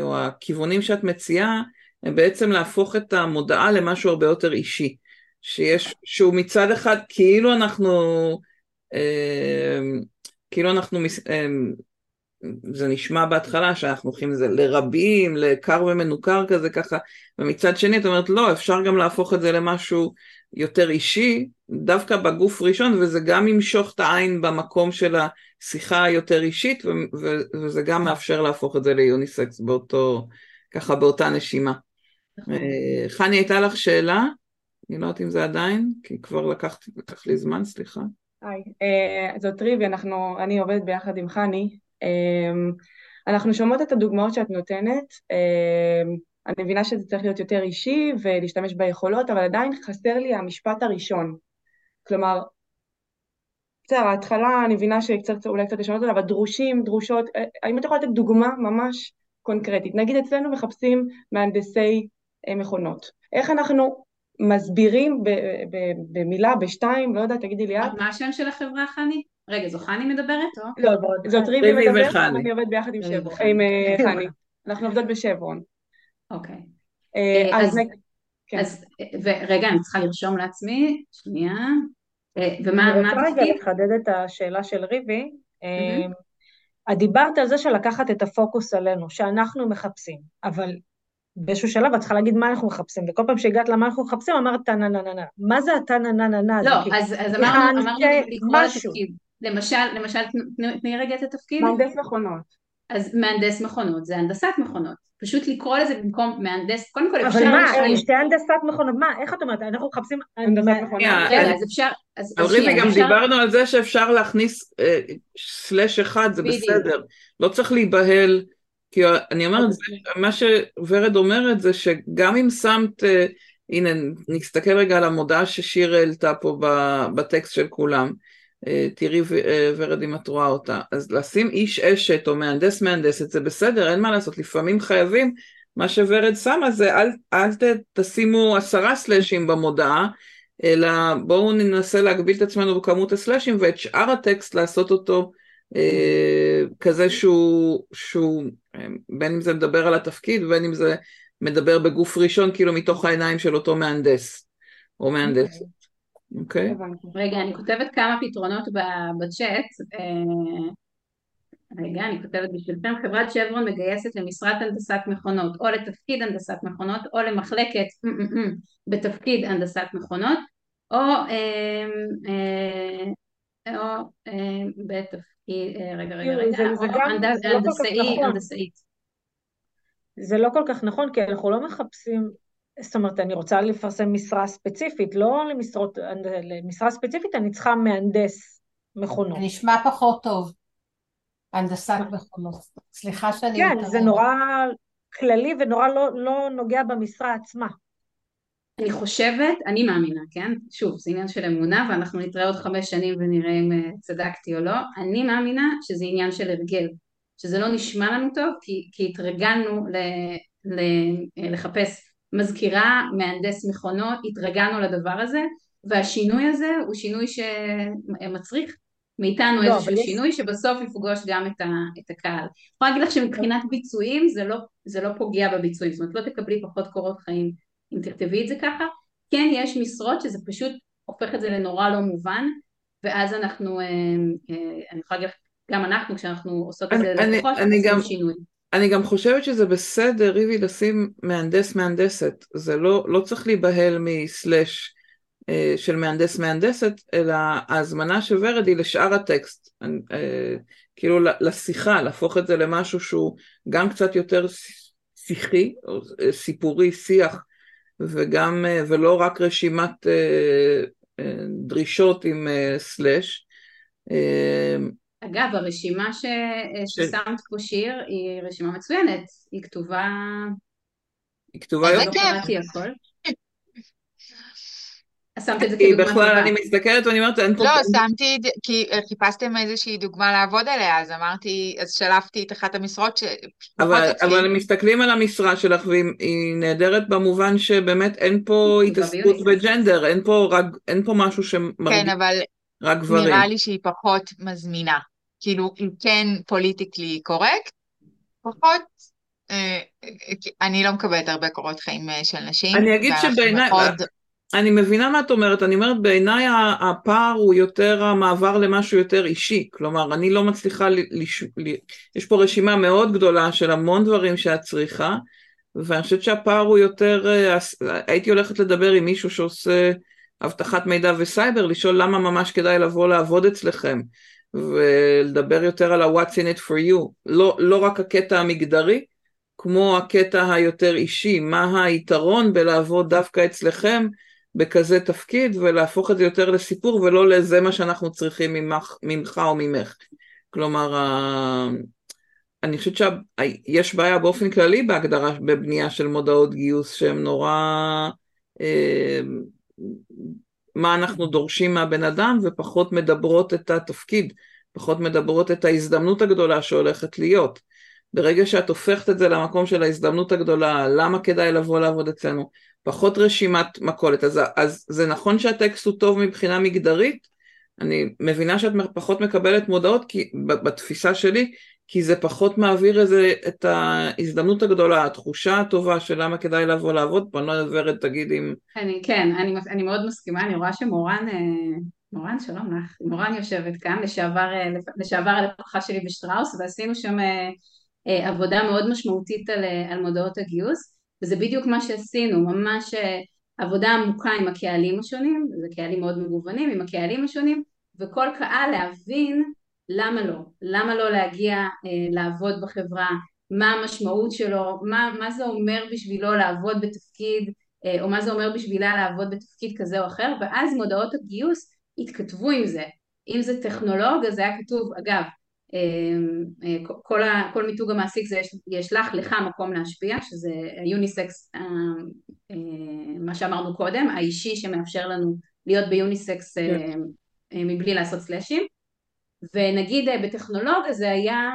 או הכיוונים שאת מציעה, הם בעצם להפוך את המודעה למשהו הרבה יותר אישי. שיש, שהוא מצד אחד כאילו אנחנו, אה, כאילו אנחנו, אה, זה נשמע בהתחלה שאנחנו הולכים לזה לרבים, לקר ומנוכר כזה ככה, ומצד שני את אומרת לא, אפשר גם להפוך את זה למשהו יותר אישי, דווקא בגוף ראשון, וזה גם ימשוך את העין במקום של השיחה היותר אישית, וזה גם מאפשר להפוך את זה ליוניסקס באותו, ככה באותה נשימה. חני, הייתה לך שאלה? אני לא יודעת אם זה עדיין, כי כבר לקחת, לקח לי זמן, סליחה. היי, זאת ריבי, אנחנו, אני עובדת ביחד עם חני. אנחנו שומעות את הדוגמאות שאת נותנת, אני מבינה שזה צריך להיות יותר אישי ולהשתמש ביכולות, אבל עדיין חסר לי המשפט הראשון. כלומר, בסדר, ההתחלה אני מבינה שקצת, אולי קצת לשנות אותה, אבל דרושים, דרושות, האם את יכולה לתת דוגמה ממש קונקרטית? נגיד אצלנו מחפשים מהנדסי מכונות. איך אנחנו מסבירים במילה, בשתיים, לא יודעת, תגידי לי את. מה השם של החברה, חני? רגע, זו חני מדברת? לא, זאת ריבי מדברת, אני עובדת ביחד עם שברון, עם חני. אנחנו עובדות בשברון. אוקיי. כן. אז, רגע, אני צריכה לרשום לעצמי, שנייה. ומה אני רוצה רגע לחדד את השאלה של ריבי. את דיברת על זה של לקחת את הפוקוס עלינו, שאנחנו מחפשים, אבל באיזשהו שלב את צריכה להגיד מה אנחנו מחפשים, וכל פעם שהגעת למה אנחנו מחפשים אמרת טה נה נה נה נה. מה זה הטה נה נה נה נה? לא, אז אמרנו לקרוא לתפקיד. למשל, למשל, תני רגע את התפקיד. מהנדס מכונות. אז מהנדס מכונות זה הנדסת מכונות. פשוט לקרוא לזה במקום מהנדס, קודם כל אפשר... אבל מה, שתי הנדסת מכונות, מה, איך את אומרת, אנחנו מחפשים הנדסת מכונות. רגע, אז אפשר... ריבי, גם דיברנו על זה שאפשר להכניס סלאש אחד, זה בסדר. לא צריך להיבהל. כי אני אומרת, מה שוורד אומרת זה שגם אם שמת, הנה נסתכל רגע על המודעה ששיר העלתה פה בטקסט של כולם, תראי ורד אם את רואה אותה, אז לשים איש אשת או מהנדס מהנדסת זה בסדר, אין מה לעשות, לפעמים חייבים, מה שוורד שמה זה אל, אל תשימו עשרה סלאשים במודעה, אלא בואו ננסה להגביל את עצמנו בכמות הסלאשים ואת שאר הטקסט לעשות אותו כזה שהוא, שהוא בין אם זה מדבר על התפקיד ובין אם זה מדבר בגוף ראשון, כאילו מתוך העיניים של אותו מהנדס או מהנדסת. אוקיי? Okay. רגע, אני כותבת כמה פתרונות בצ'אט. אה, רגע, אני כותבת בשבילכם, חברת שברון מגייסת למשרת הנדסת מכונות, או לתפקיד הנדסת מכונות, או למחלקת בתפקיד הנדסת מכונות, או, אה, אה, או בתפקיד, רגע, רגע, רגע, או לא הנדסאי, נכון. הנדסאית. זה לא כל כך נכון, כי אנחנו לא מחפשים, זאת אומרת, אני רוצה לפרסם משרה ספציפית, לא למשרות, למשרה ספציפית אני צריכה מהנדס מכונות. זה נשמע פחות טוב, הנדסת מכונות. סליחה שאני... כן. זה נורא כללי ונורא לא, לא נוגע במשרה עצמה. אני חושבת, אני מאמינה, כן? שוב, זה עניין של אמונה ואנחנו נתראה עוד חמש שנים ונראה אם אה, צדקתי או לא. אני מאמינה שזה עניין של הרגל. שזה לא נשמע לנו טוב כי, כי התרגלנו ל, ל, לחפש מזכירה, מהנדס מכונות, התרגלנו לדבר הזה והשינוי הזה הוא שינוי שמצריך מאיתנו לא, איזשהו שינוי שבסוף יפגוש גם את, ה, את הקהל. אני יכולה להגיד לך שמבחינת ביצועים זה לא, זה לא פוגע בביצועים, זאת אומרת לא תקבלי פחות קורות חיים אם תכתבי את זה ככה, כן יש משרות שזה פשוט הופך את זה לנורא לא מובן ואז אנחנו, אה, אה, אני יכולה להגיד גם אנחנו כשאנחנו עושות את זה ללקוחות, עושים שינוי. אני גם חושבת שזה בסדר, ריבי, לשים מהנדס מהנדסת, זה לא, לא צריך להיבהל מסלאש אה, של מהנדס מהנדסת, אלא ההזמנה של ורד היא לשאר הטקסט, אה, כאילו לשיחה, להפוך את זה למשהו שהוא גם קצת יותר שיחי, או אה, סיפורי, שיח, וגם, אה, ולא רק רשימת אה, אה, דרישות עם סלאש. אגב, הרשימה ש... ששמת פה שיר היא רשימה מצוינת, היא כתובה... היא כתובה יותר. לא קראתי הכל. שמת את זה כדוגמה טובה. בכלל אני מסתכלת ואני אומרת, אין פה... לא, שמתי, כי חיפשתם איזושהי דוגמה לעבוד עליה, אז אמרתי, אז שלפתי את אחת המשרות ש... אבל, אבל מסתכלים על המשרה שלך והיא נהדרת במובן שבאמת אין פה התעסקות בג'נדר, אין פה, רק, אין פה משהו שמרגיש כן, אבל רק גברים. נראה לי שהיא פחות מזמינה. כאילו, אם כן פוליטיקלי קורקט, פחות, אה, אני לא מקבלת הרבה קורות חיים אה, של נשים. אני אגיד שבעיניי, מאוד... אני מבינה מה את אומרת, אני אומרת בעיניי הפער הוא יותר המעבר למשהו יותר אישי, כלומר אני לא מצליחה, לש... יש פה רשימה מאוד גדולה של המון דברים שאת צריכה, ואני חושבת שהפער הוא יותר, אה, הייתי הולכת לדבר עם מישהו שעושה אבטחת מידע וסייבר, לשאול למה ממש כדאי לבוא לעבוד אצלכם. ולדבר יותר על ה-what's in it for you, לא, לא רק הקטע המגדרי, כמו הקטע היותר אישי, מה היתרון בלעבוד דווקא אצלכם בכזה תפקיד ולהפוך את זה יותר לסיפור ולא לזה מה שאנחנו צריכים ממך, ממך או ממך. כלומר, אני חושבת שיש בעיה באופן כללי בהגדרה, בבנייה של מודעות גיוס שהן נורא... אה, מה אנחנו דורשים מהבן אדם ופחות מדברות את התפקיד, פחות מדברות את ההזדמנות הגדולה שהולכת להיות. ברגע שאת הופכת את זה למקום של ההזדמנות הגדולה, למה כדאי לבוא לעבוד אצלנו, פחות רשימת מכולת. אז, אז זה נכון שהטקסט הוא טוב מבחינה מגדרית, אני מבינה שאת פחות מקבלת מודעות כי, בתפיסה שלי, כי זה פחות מעביר איזה, את ההזדמנות הגדולה, התחושה הטובה של למה כדאי לבוא לעבוד פה, אני לא ורד תגיד אם... אני, כן, אני, אני מאוד מסכימה, אני רואה שמורן, אה, מורן שלום לך, מורן יושבת כאן, לשעבר, אה, לשעבר הלקוחה שלי בשטראוס, ועשינו שם אה, עבודה מאוד משמעותית על, על מודעות הגיוס, וזה בדיוק מה שעשינו, ממש עבודה עמוקה עם הקהלים השונים, זה קהלים מאוד מגוונים, עם הקהלים השונים, וכל קהל להבין למה לא? למה לא להגיע אה, לעבוד בחברה? מה המשמעות שלו? מה, מה זה אומר בשבילו לעבוד בתפקיד, אה, או מה זה אומר בשבילה לעבוד בתפקיד כזה או אחר? ואז מודעות הגיוס התכתבו עם זה. אם זה טכנולוג, אז היה כתוב, אגב, אה, אה, כל, ה, כל מיתוג המעסיק זה יש, יש לך, לך מקום להשפיע, שזה היוניסקס, אה, אה, מה שאמרנו קודם, האישי שמאפשר לנו להיות ביוניסקס אה, כן. אה, מבלי לעשות סלאשים. ונגיד אה, בטכנולוגיה זה היה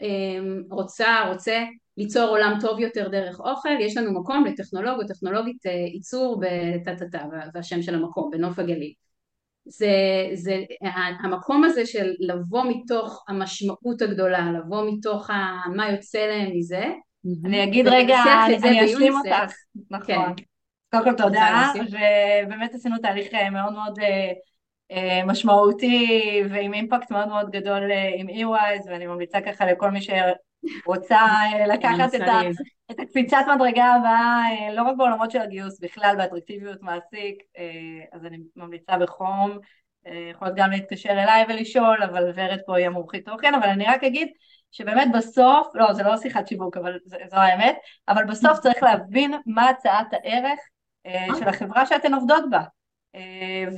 אמ, רוצה, רוצה ליצור עולם טוב יותר דרך אוכל, יש לנו מקום לטכנולוג או טכנולוגית אה, ייצור בטה-טה-טה, והשם של המקום, בנוף הגליל. זה, זה המקום הזה של לבוא מתוך המשמעות הגדולה, לבוא מתוך ה, מה יוצא להם מזה. אני אגיד רגע, אני אשלים אותך, נכון. כן. קודם כל תודה? ובאמת עשינו תהליך אה, מאוד מאוד אה, אה, משמעותי ועם אימפקט מאוד מאוד גדול עם EYS, ואני ממליצה ככה לכל מי שרוצה אה, לקחת את, ה, את הקפיצת מדרגה הבאה, אה, לא רק בעולמות של הגיוס, בכלל באטרקטיביות מעסיק, אה, אז אני ממליצה בחום, יכולת גם להתקשר אליי ולשאול, אבל ורד פה היא המומחית תוכן, אבל אני רק אגיד שבאמת בסוף, לא, זה לא שיחת שיווק, אבל זה, זו האמת, אבל בסוף צריך להבין מה הצעת הערך של החברה שאתן עובדות בה.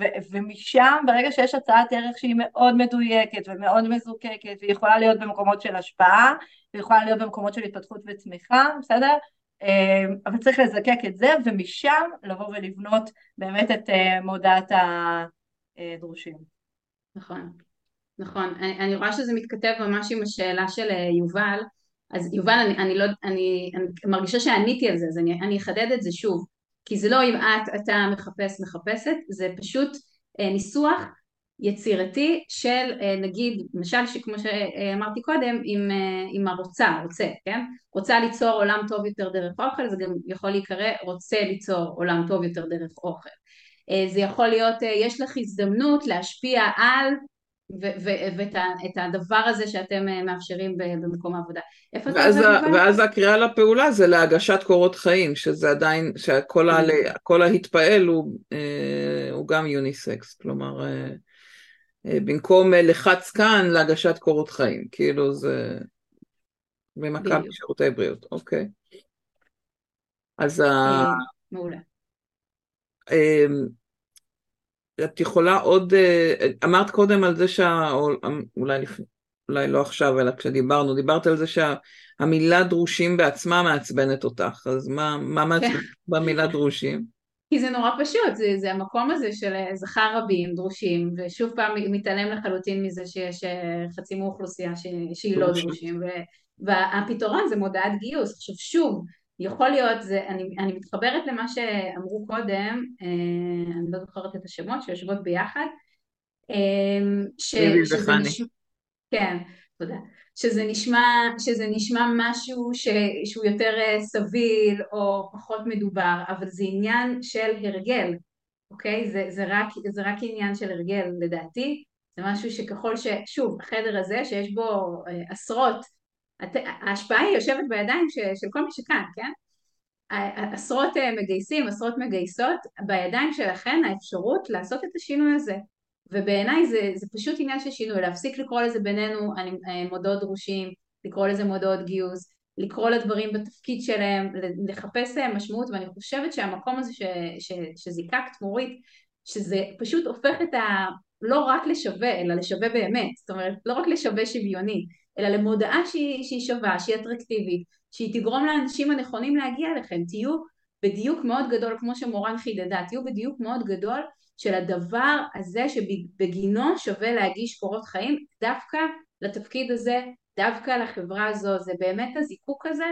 ו- ומשם, ברגע שיש הצעת ערך שהיא מאוד מדויקת ומאוד מזוקקת, והיא יכולה להיות במקומות של השפעה, והיא יכולה להיות במקומות של התפתחות וצמיחה, בסדר? אה, אבל צריך לזקק את זה, ומשם לבוא ולבנות באמת את אה, מודעת הדרושים. נכון, נכון. אני, אני רואה שזה מתכתב ממש עם השאלה של אה, יובל. אז יובל, אני, אני לא, אני, אני מרגישה שעניתי על זה, אז אני, אני אחדד את זה שוב. כי זה לא אם את, אתה מחפש, מחפשת, זה פשוט אה, ניסוח יצירתי של אה, נגיד, למשל כמו שאמרתי קודם, עם, אה, הרוצה, רוצה, כן? רוצה ליצור עולם טוב יותר דרך אוכל, זה גם יכול להיקרא רוצה ליצור עולם טוב יותר דרך אוכל. זה יכול להיות, יש לך הזדמנות להשפיע על ואת הדבר הזה שאתם אה, מאפשרים במקום העבודה. איפה זה ואז? ואז הקריאה לפעולה זה להגשת קורות חיים, שזה עדיין, שכל כל ההתפעל הוא, אה, הוא גם יוניסקס, כלומר, אה, במקום לחץ כאן להגשת קורות חיים, כאילו זה במכבי. שירותי בריאות, אוקיי. אז ה... מעולה. אמ, את יכולה עוד, אה, אמרת קודם על זה שה... או- אולי לפני, אולי לא עכשיו, אלא כשדיברנו, דיברת על זה שהמילה דרושים בעצמה מעצבנת אותך, אז מה, מה מעצבן במילה דרושים? כי זה נורא פשוט, זה, זה המקום הזה של אה, זכר רבים, דרושים, ושוב פעם מתעלם לחלוטין מזה שיש אה, חצי מאוכלוסייה שהיא לא דרושים. והפתרון זה מודעת גיוס. עכשיו שוב, יכול להיות, זה, אני, אני מתחברת למה שאמרו קודם, אה, אני לא זוכרת את השמות, שיושבות ביחד, אה, ש, שזה. נשמע, כן, תודה. שזה נשמע, שזה נשמע משהו ש, שהוא יותר אה, סביל או פחות מדובר, אבל זה עניין של הרגל, אוקיי? זה, זה, רק, זה רק עניין של הרגל לדעתי, זה משהו שככל ש... שוב, החדר הזה שיש בו אה, עשרות, ההשפעה היא יושבת בידיים של כל מי שכאן, כן? עשרות אה, מגייסים, עשרות מגייסות, בידיים שלכן האפשרות לעשות את השינוי הזה. ובעיניי זה, זה פשוט עניין של שינוי, להפסיק לקרוא לזה בינינו אה, מודעות דרושים, לקרוא לזה מודעות גיוס, לקרוא לדברים בתפקיד שלהם, לחפש אה, משמעות, ואני חושבת שהמקום הזה ש, ש, שזיקקת מורית, שזה פשוט הופך את ה... לא רק לשווה, אלא לשווה באמת, זאת אומרת, לא רק לשווה שוויוני, אלא למודעה שהיא, שהיא שווה, שהיא אטרקטיבית, שהיא תגרום לאנשים הנכונים להגיע אליכם, תהיו בדיוק מאוד גדול, כמו שמורן חידדה, תהיו בדיוק מאוד גדול של הדבר הזה שבגינו שווה להגיש קורות חיים דווקא לתפקיד הזה, דווקא לחברה הזו, זה באמת הזיקוק הזה,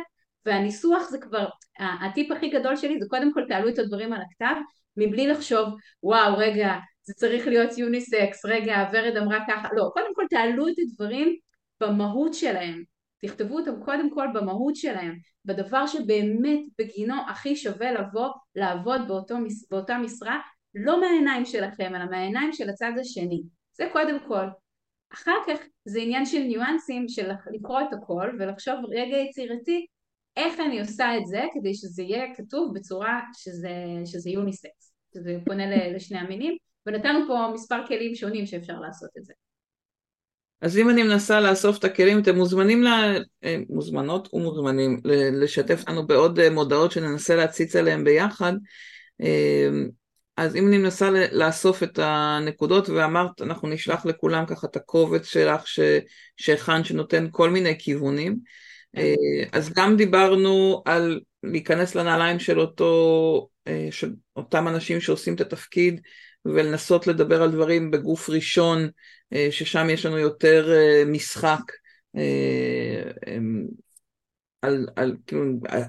והניסוח זה כבר, הטיפ הכי גדול שלי זה קודם כל תעלו את הדברים על הכתב, מבלי לחשוב, וואו, רגע, זה צריך להיות יוניסקס, רגע, ורד אמרה ככה, לא, קודם כל תעלו את הדברים במהות שלהם, תכתבו אותם קודם כל במהות שלהם, בדבר שבאמת בגינו הכי שווה לבוא לעבוד באותו, באותה משרה, לא מהעיניים שלכם, אלא מהעיניים של הצד השני. זה קודם כל. אחר כך זה עניין של ניואנסים, של לקרוא את הכל ולחשוב רגע יצירתי, איך אני עושה את זה כדי שזה יהיה כתוב בצורה שזה, שזה יוניסקס, שזה פונה לשני המינים, ונתנו פה מספר כלים שונים שאפשר לעשות את זה. אז אם אני מנסה לאסוף את הכלים, אתם מוזמנים, לה, אה, מוזמנות ומוזמנים לשתף לנו בעוד אה, מודעות שננסה להציץ עליהן ביחד. אה, אז אם אני מנסה לאסוף את הנקודות, ואמרת, אנחנו נשלח לכולם ככה את הקובץ שלך שהכנת, שנותן כל מיני כיוונים. אז גם דיברנו על להיכנס לנעליים של אותו, של אותם אנשים שעושים את התפקיד, ולנסות לדבר על דברים בגוף ראשון, ששם יש לנו יותר משחק, על, על, כאילו,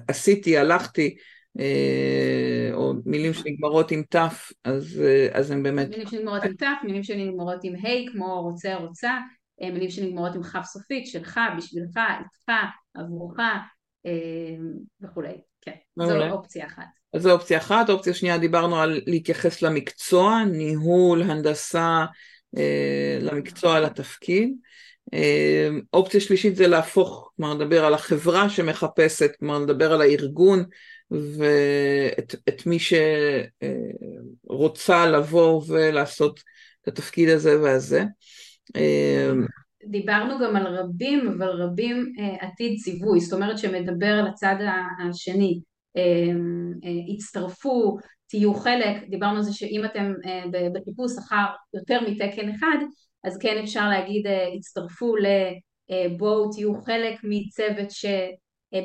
עשיתי, הלכתי, אה, או מילים שנגמרות עם ת', אז, אה, אז הם באמת... מילים שנגמרות עם ת', מילים שנגמרות עם ה', כמו רוצה רוצה, אה, מילים שנגמרות עם כ' סופית, שלך, בשבילך, איתך, עבורך וכולי. כן, זו אופציה אחת. אז זו אופציה אחת. אופציה שנייה, דיברנו על להתייחס למקצוע, ניהול, הנדסה, למקצוע, לתפקיד. אופציה שלישית זה להפוך, כלומר לדבר על החברה שמחפשת, כלומר לדבר על הארגון ואת מי שרוצה לבוא ולעשות את התפקיד הזה והזה. דיברנו גם על רבים, אבל רבים עתיד ציווי, זאת אומרת שמדבר לצד השני, הצטרפו, תהיו חלק, דיברנו על זה שאם אתם בחיפוש אחר יותר מתקן אחד, אז כן אפשר להגיד הצטרפו לבואו תהיו חלק מצוות ש...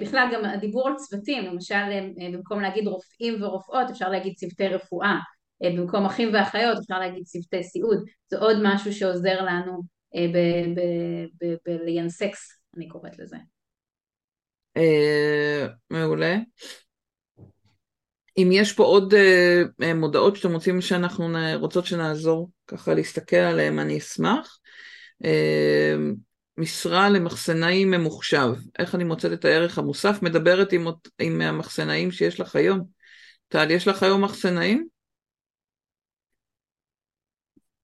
בכלל גם הדיבור על צוותים, למשל במקום להגיד רופאים ורופאות אפשר להגיד צוותי רפואה, במקום אחים ואחיות אפשר להגיד צוותי סיעוד, זה עוד משהו שעוזר לנו בליינסקס, אני קוראת לזה. מעולה. אם יש פה עוד מודעות שאתם רוצים שאנחנו רוצות שנעזור ככה להסתכל עליהן, אני אשמח. משרה למחסנאי ממוחשב, איך אני מוצאת את הערך המוסף, מדברת עם, עם המחסנאים שיש לך היום. טל, יש לך היום מחסנאים?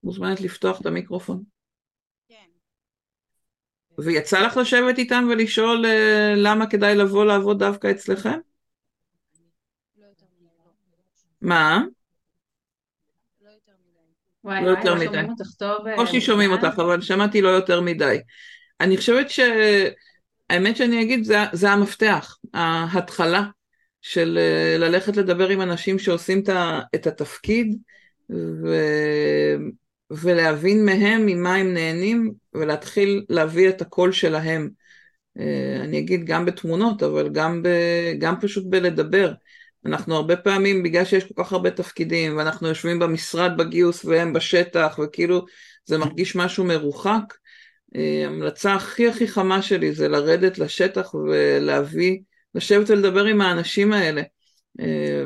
מוזמנת לפתוח את המיקרופון. ויצא לך לשבת איתם ולשאול uh, למה כדאי לבוא לעבוד דווקא אצלכם? לא מה? לא יותר מדי. טוב. קושי שומעים אותך, אבל שמעתי לא יותר מדי. אני חושבת שהאמת שאני אגיד, זה, זה המפתח, ההתחלה של אה, ללכת לדבר עם אנשים שעושים את התפקיד ו... ולהבין מהם ממה הם נהנים ולהתחיל להביא את הקול שלהם. אה, אני אגיד גם בתמונות, אבל גם, ב... גם פשוט בלדבר. אנחנו הרבה פעמים, בגלל שיש כל כך הרבה תפקידים, ואנחנו יושבים במשרד בגיוס והם בשטח, וכאילו זה מרגיש משהו מרוחק, אה, המלצה הכי הכי חמה שלי זה לרדת לשטח ולהביא, לשבת ולדבר עם האנשים האלה. אה,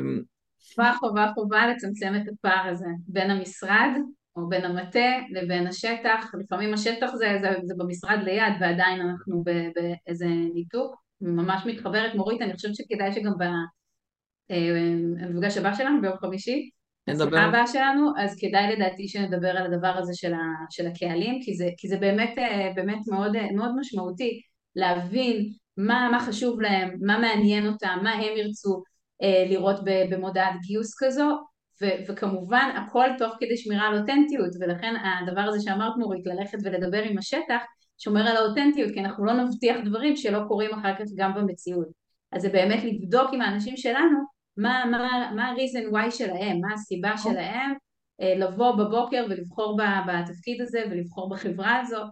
חובה חובה חובה לצמצם את הפער הזה בין המשרד או בין המטה לבין השטח, לפעמים השטח זה, זה, זה במשרד ליד ועדיין אנחנו באיזה ניתוק, ממש מתחברת מורית, אני חושבת שכדאי שגם במפגש אה, הבא שלנו ביום חמישי השיחה הבאה שלנו, אז כדאי לדעתי שנדבר על הדבר הזה של, ה, של הקהלים, כי זה, כי זה באמת, אה, באמת מאוד, אה, מאוד משמעותי להבין מה, מה חשוב להם, מה מעניין אותם, מה הם ירצו אה, לראות במודעת גיוס כזו, ו, וכמובן הכל תוך כדי שמירה על אותנטיות, ולכן הדבר הזה שאמרת נורית, ללכת ולדבר עם השטח, שומר על האותנטיות, כי אנחנו לא נבטיח דברים שלא קורים אחר כך גם במציאות. אז זה באמת לבדוק עם האנשים שלנו מה, מה, מה ה-reason why שלהם, מה הסיבה אוקיי. שלהם אה, לבוא בבוקר ולבחור בתפקיד הזה ולבחור בחברה הזו,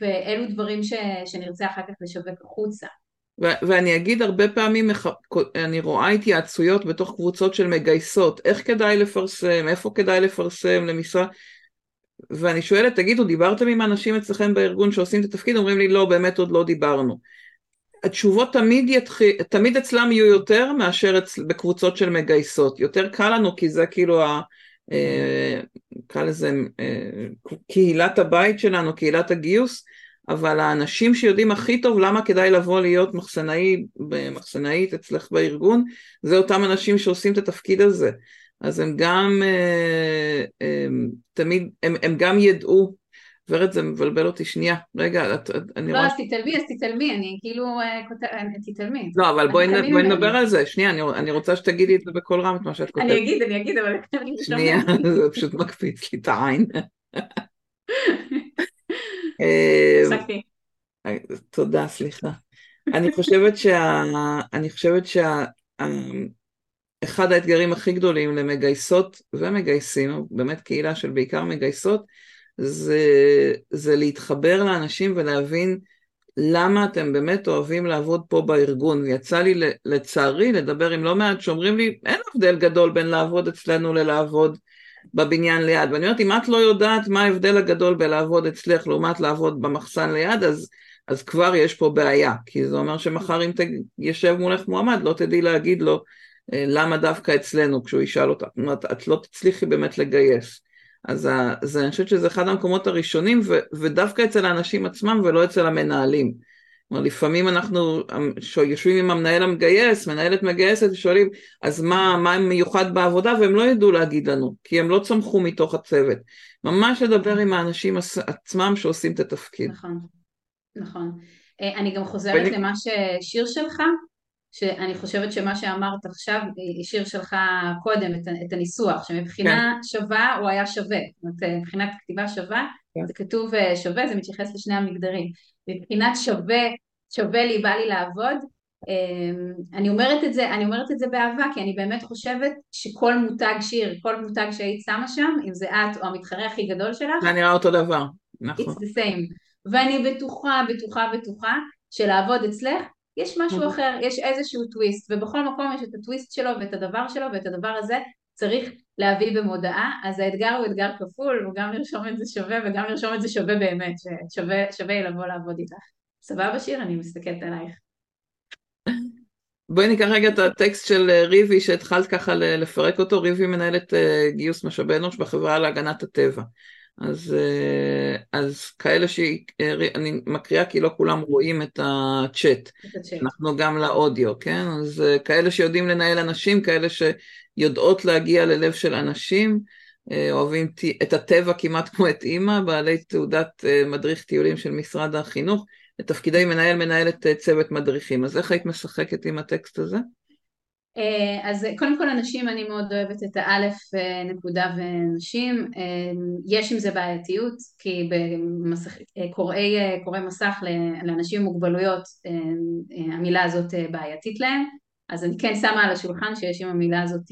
ואלו דברים ש, שנרצה אחר כך לשווק החוצה. ואני אגיד הרבה פעמים, אני רואה התייעצויות בתוך קבוצות של מגייסות, איך כדאי לפרסם, איפה כדאי לפרסם למשרה, ואני שואלת, תגידו, דיברתם עם אנשים אצלכם בארגון שעושים את התפקיד? אומרים לי, לא, באמת עוד לא דיברנו. התשובות תמיד, יתחיל, תמיד אצלם יהיו יותר מאשר אצל, בקבוצות של מגייסות. יותר קל לנו כי זה כאילו, ה, אה, נקרא לזה אה, קהילת הבית שלנו, קהילת הגיוס, אבל האנשים שיודעים הכי טוב למה כדאי לבוא להיות מחסנאי, מחסנאית אצלך בארגון, זה אותם אנשים שעושים את התפקיד הזה. אז הם גם אה, תמיד, הם, הם גם ידעו ורד זה מבלבל אותי שנייה, רגע, את, אני רואה... לא, אז תתעלמי, אז תתעלמי, אני כאילו, אה, תתעלמי. לא, אבל בואי נדבר על זה, שנייה, אני רוצה שתגידי את זה בקול רם, את מה שאת כותבת. אני אגיד, אני אגיד, אבל... שנייה, זה פשוט מקפיץ לי את העין. הפסקתי. אה, תודה, סליחה. אני חושבת שה... אני חושבת שה... אחד האתגרים הכי גדולים למגייסות ומגייסים, באמת קהילה של בעיקר מגייסות, זה, זה להתחבר לאנשים ולהבין למה אתם באמת אוהבים לעבוד פה בארגון. ויצא לי לצערי לדבר עם לא מעט שאומרים לי, אין הבדל גדול בין לעבוד אצלנו ללעבוד בבניין ליד. ואני אומרת, אם את לא יודעת מה ההבדל הגדול בלעבוד אצלך לעומת לעבוד במחסן ליד, אז, אז כבר יש פה בעיה. כי זה אומר שמחר אם יושב מולך מועמד, לא תדעי להגיד לו אה, למה דווקא אצלנו, כשהוא ישאל אותה, זאת אומרת, את לא תצליחי באמת לגייס. אז, אז אני חושבת שזה אחד המקומות הראשונים, ו, ודווקא אצל האנשים עצמם ולא אצל המנהלים. כלומר, לפעמים אנחנו יושבים עם המנהל המגייס, מנהלת מגייסת, ושואלים, אז מה, מה מיוחד בעבודה, והם לא ידעו להגיד לנו, כי הם לא צמחו מתוך הצוות. ממש לדבר עם האנשים עצמם שעושים את התפקיד. נכון, נכון. אה, אני גם חוזרת ואני... למה ששיר שלך, שאני חושבת שמה שאמרת עכשיו, שיר שלך קודם, את, את הניסוח, שמבחינה כן. שווה הוא היה שווה, זאת אומרת, אה, מבחינת כתיבה שווה, כן. זה כתוב אה, שווה, זה מתייחס לשני המגדרים. מבחינת שווה, שווה לי, בא לי לעבוד, אמ, אני אומרת את זה, אני אומרת את זה באהבה, כי אני באמת חושבת שכל מותג שיר, כל מותג שהיית שמה שם, אם זה את או המתחרה הכי גדול שלך, זה נראה אותו דבר, נכון. It's the same. ואני בטוחה, בטוחה, בטוחה, שלעבוד אצלך יש משהו אוקיי. אחר, יש איזשהו טוויסט, ובכל מקום יש את הטוויסט שלו ואת הדבר שלו ואת הדבר הזה צריך להביא במודעה, אז האתגר הוא אתגר כפול, הוא גם לרשום את זה שווה וגם לרשום את זה שווה באמת, ששווה לבוא לעבוד איתך. סבבה שיר? אני מסתכלת עלייך. בואי ניקח רגע את הטקסט של אה, ריבי שהתחלת ככה לפרק אותו, ריבי מנהלת אה, גיוס משאבי אנוש בחברה להגנת הטבע. אז, אה, אז כאלה שאני מקריאה כי לא כולם רואים את הצ'אט, אנחנו גם לאודיו, כן? אז כאלה שיודעים לנהל אנשים, כאלה שיודעות להגיע ללב של אנשים, אוהבים את הטבע כמעט כמו את אימא, בעלי תעודת מדריך טיולים של משרד החינוך, לתפקידי מנהל מנהלת צוות מדריכים. אז איך היית משחקת עם הטקסט הזה? אה, אז קודם כל אנשים אני מאוד אוהבת את האלף אה, נקודה ונשים, אה, יש עם זה בעייתיות כי בקוראי קוראי מסך לאנשים עם מוגבלויות המילה הזאת בעייתית להם אז אני כן שמה על השולחן שיש עם המילה הזאת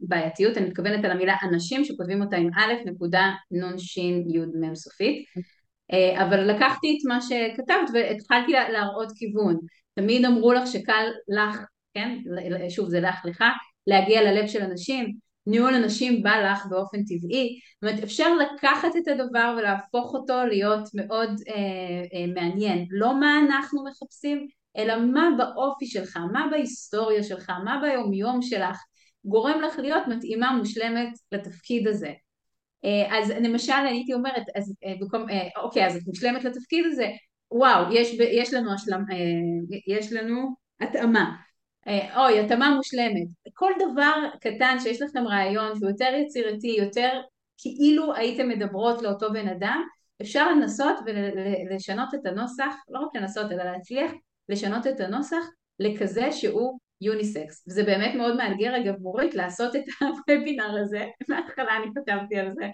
בעייתיות, אני מתכוונת על המילה אנשים שכותבים אותה עם א' נקודה נ' ש' י' מ' סופית. אבל לקחתי את מה שכתבת והתחלתי להראות כיוון. תמיד אמרו לך שקל לך כן? שוב זה לך לך, להגיע ללב של אנשים, ניהול אנשים בא לך באופן טבעי, זאת אומרת אפשר לקחת את הדבר ולהפוך אותו להיות מאוד אה, אה, מעניין, לא מה אנחנו מחפשים, אלא מה באופי שלך, מה בהיסטוריה שלך, מה ביומיום שלך, גורם לך להיות מתאימה מושלמת לתפקיד הזה. אה, אז למשל הייתי אומרת, אז, אה, במקום, אה, אוקיי אז את מושלמת לתפקיד הזה, וואו, יש, יש לנו השלם, יש לנו התאמה. אוי, התאמה מושלמת. כל דבר קטן שיש לכם רעיון שהוא יותר יצירתי, יותר כאילו הייתם מדברות לאותו בן אדם, אפשר לנסות ולשנות את הנוסח, לא רק לנסות אלא להצליח לשנות את הנוסח לכזה שהוא יוניסקס. וזה באמת מאוד מאתגר אגב מורית לעשות את הוובינר הזה, מההתחלה אני כתבתי על זה,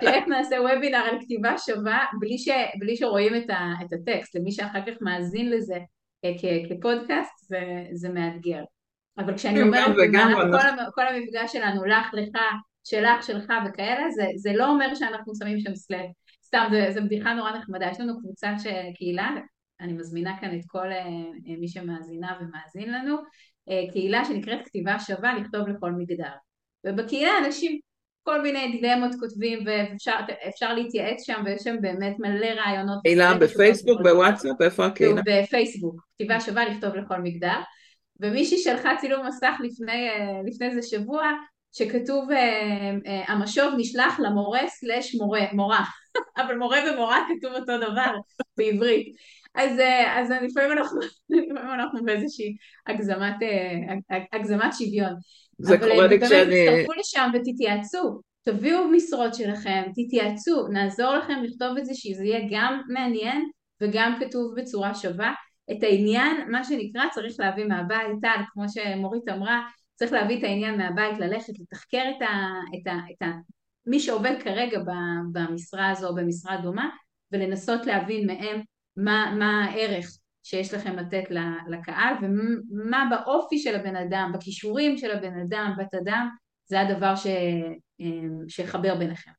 שאיך נעשה וובינר על כתיבה שווה בלי, ש, בלי שרואים את, ה, את הטקסט, למי שאחר כך מאזין לזה כפודקאסט זה, זה מאתגר. אבל כשאני אומרת כל, כל המפגש שלנו, לך, לך, שלך, שלך וכאלה, זה, זה לא אומר שאנחנו שמים שם סלאב. סתם, זו בדיחה נורא נחמדה. יש לנו קבוצת קהילה, אני מזמינה כאן את כל אה, מי שמאזינה ומאזין לנו, אה, קהילה שנקראת כתיבה שווה לכתוב לכל מגדר. ובקהילה אנשים כל מיני דילמות כותבים ואפשר להתייעץ שם ויש שם באמת מלא רעיונות. קהילה בפייסבוק, בוואטסאפ, איפה הקהילה? בפייסבוק, כתיבה שווה לכתוב לכל מגדר. ומישהי שלחה צילום מסך לפני, אה, לפני איזה שבוע שכתוב אה, אה, המשוב נשלח למורה סלש מורה, מורה, אבל מורה ומורה כתוב אותו דבר בעברית. אז, אז לפעמים אנחנו, לפעמים אנחנו באיזושהי הגזמת, הגזמת שוויון. זה קורה לי כשאני... אבל באמת תצטרפו לשם ותתייעצו, תביאו משרות שלכם, תתייעצו, נעזור לכם לכתוב את זה שזה יהיה גם מעניין וגם כתוב בצורה שווה. את העניין, מה שנקרא, צריך להביא מהבית, טל, כמו שמורית אמרה, צריך להביא את העניין מהבית, ללכת, לתחקר את, ה, את, ה, את ה, מי שעובד כרגע במשרה הזו או במשרה דומה, ולנסות להבין מהם מה, מה הערך שיש לכם לתת לקהל ומה באופי של הבן אדם, בכישורים של הבן אדם, בתדם, זה הדבר ש... שיחבר ביניכם.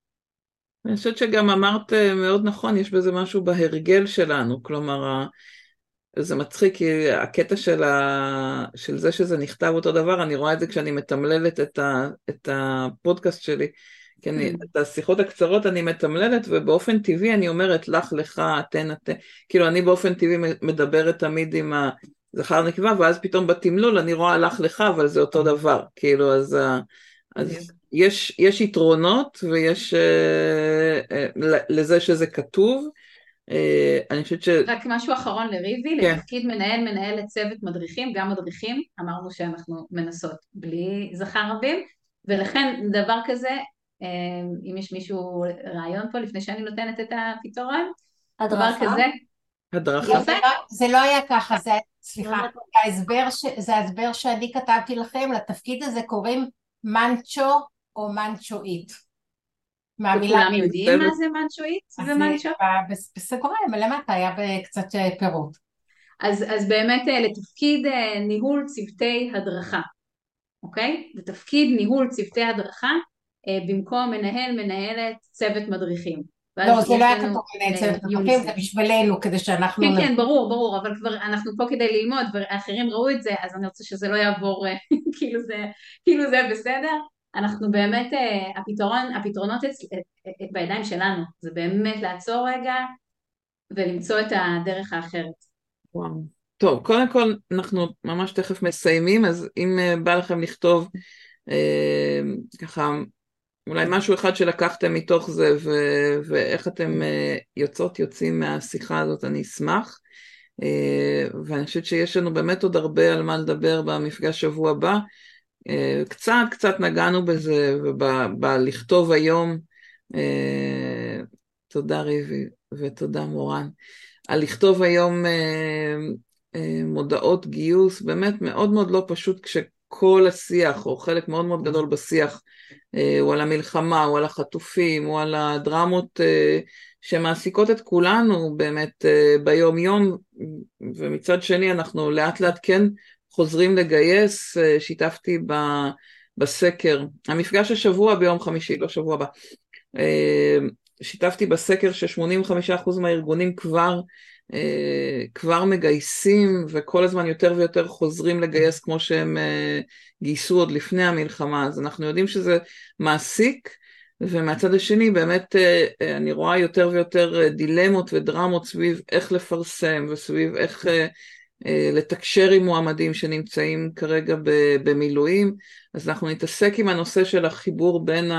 אני חושבת שגם אמרת אה, מאוד נכון, יש בזה משהו בהרגל שלנו, כלומר, זה מצחיק, כי הקטע של, ה... של זה שזה נכתב אותו דבר, אני רואה את זה כשאני מתמללת את, ה... את הפודקאסט שלי, כי אני, mm. את השיחות הקצרות אני מתמללת, ובאופן טבעי אני אומרת לך, לך, אתן, אתן, כאילו אני באופן טבעי מדברת תמיד עם, ה, זכר נקבה, ואז פתאום בתמלול אני רואה לך לך, אבל זה אותו דבר, כאילו, אז, אז יש, יש יתרונות ויש אה, אה, לזה שזה כתוב. אה, אני חושבת ש... רק משהו אחרון לריבי, כן. לתפקיד מנהל מנהלת צוות מדריכים, גם מדריכים, אמרנו שאנחנו מנסות בלי זכר רבים, ולכן דבר כזה, אם יש מישהו רעיון פה לפני שאני נותנת את הפתרון, דבר הדרכה? כזה, הדרכה. זה לא- זה לא היה ככה, זה, סליחה, ההסבר ש- זה ההסבר שאני כתבתי לכם, לתפקיד הזה קוראים מנצ'ו או מנצ'ואית. מהמילה וכולם יודעים מה זה מנצ'ואית ומנצ'ו? ב- בס- בסוגריים, למטה היה קצת אה, פירוט. אז, אז באמת אה, לתפקיד אה, ניהול צוותי הדרכה, אוקיי? לתפקיד ניהול צוותי הדרכה במקום מנהל מנהלת צוות מדריכים. לא, זה לא היה כתוב מנהל אה, צוות מדריכים. זה בשבילנו, כדי שאנחנו... כן, נבין. כן, ברור, ברור, אבל כבר אנחנו פה כדי ללמוד, ואחרים ראו את זה, אז אני רוצה שזה לא יעבור אה, כאילו זה, כאילו זה בסדר. אנחנו באמת, אה, הפתרון, הפתרונות אצ- אה, אה, בידיים שלנו, זה באמת לעצור רגע ולמצוא את הדרך האחרת. וואו. טוב, קודם כל אנחנו ממש תכף מסיימים, אז אם אה, בא לכם לכתוב אה, ככה אולי משהו אחד שלקחתם מתוך זה ו- ואיך אתם אה, יוצאות יוצאים מהשיחה הזאת, אני אשמח. אה, ואני חושבת שיש לנו באמת עוד הרבה על מה לדבר במפגש שבוע הבא. אה, קצת קצת נגענו בזה ובלכתוב היום. תודה ריבי ותודה מורן. על לכתוב היום מודעות גיוס, באמת מאוד מאוד לא פשוט כשכל השיח, או חלק מאוד מאוד גדול בשיח, הוא על המלחמה, הוא על החטופים, הוא על הדרמות אה, שמעסיקות את כולנו באמת אה, ביום יום, ומצד שני אנחנו לאט לאט כן חוזרים לגייס, אה, שיתפתי ב, בסקר, המפגש השבוע ביום חמישי, לא שבוע הבא, אה, שיתפתי בסקר ש-85% מהארגונים כבר, אה, כבר מגייסים וכל הזמן יותר ויותר חוזרים לגייס כמו שהם אה, גייסו עוד לפני המלחמה, אז אנחנו יודעים שזה מעסיק, ומהצד השני באמת אה, אה, אני רואה יותר ויותר אה, דילמות ודרמות סביב איך לפרסם וסביב איך אה, אה, לתקשר עם מועמדים שנמצאים כרגע במילואים, אז אנחנו נתעסק עם הנושא של החיבור בין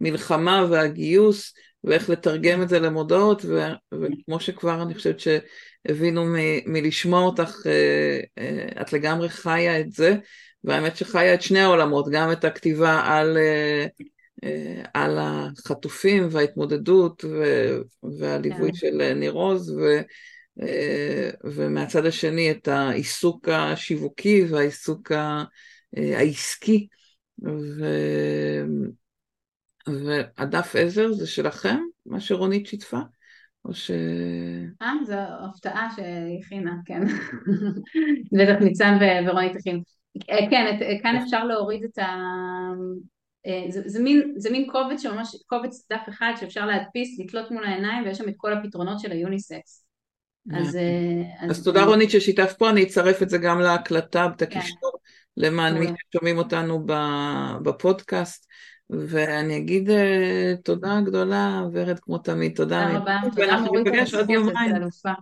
המלחמה והגיוס ואיך לתרגם את זה למודעות, ו- וכמו שכבר אני חושבת שהבינו מ- מלשמוע אותך, אה, אה, את לגמרי חיה את זה, והאמת שחיה את שני העולמות, גם את הכתיבה על, אה, על החטופים וההתמודדות ו- והליווי כן. של ניר עוז, ו- ומהצד השני את העיסוק השיווקי והעיסוק העסקי. ו- והדף עזר זה שלכם, מה שרונית שיתפה? או ש... אה, זו הפתעה שהיא הכינה, כן. בטח ניצן ורונית הכין. אה, כן, כאן אפשר להוריד את ה... אה, זה, זה, מין, זה מין קובץ שממש, קובץ דף אחד שאפשר להדפיס, לתלות מול העיניים ויש שם את כל הפתרונות של היוניסקס. אז, אה, אז תודה רונית ששיתפת פה, אני אצרף את זה גם להקלטה, את כן. הקישור, למען מי. ששומעים אותנו בפודקאסט, ואני אגיד אה, תודה גדולה, ורד כמו תמיד, תודה. תודה רבה, תודה מורית על הזכות, את יומיים, אלופה.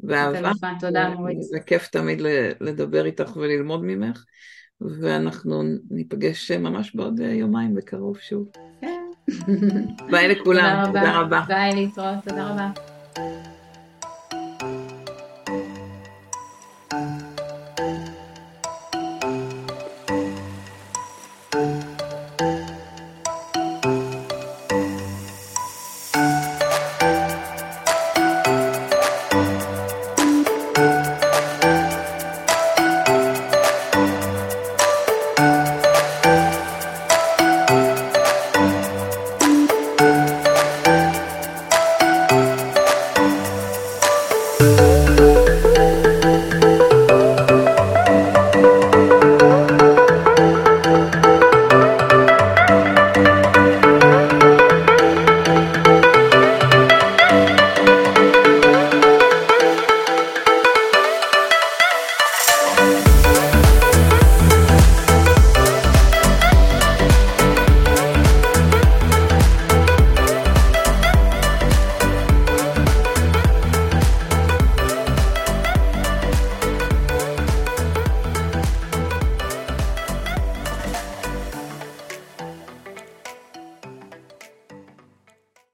באהבה, תודה מורית. זה כיף תמיד לדבר איתך וללמוד ממך, ואנחנו ניפגש ממש בעוד אה, יומיים בקרוב שוב. כן. ביי לכולם, תודה רבה. ביי להתראות, תודה רבה.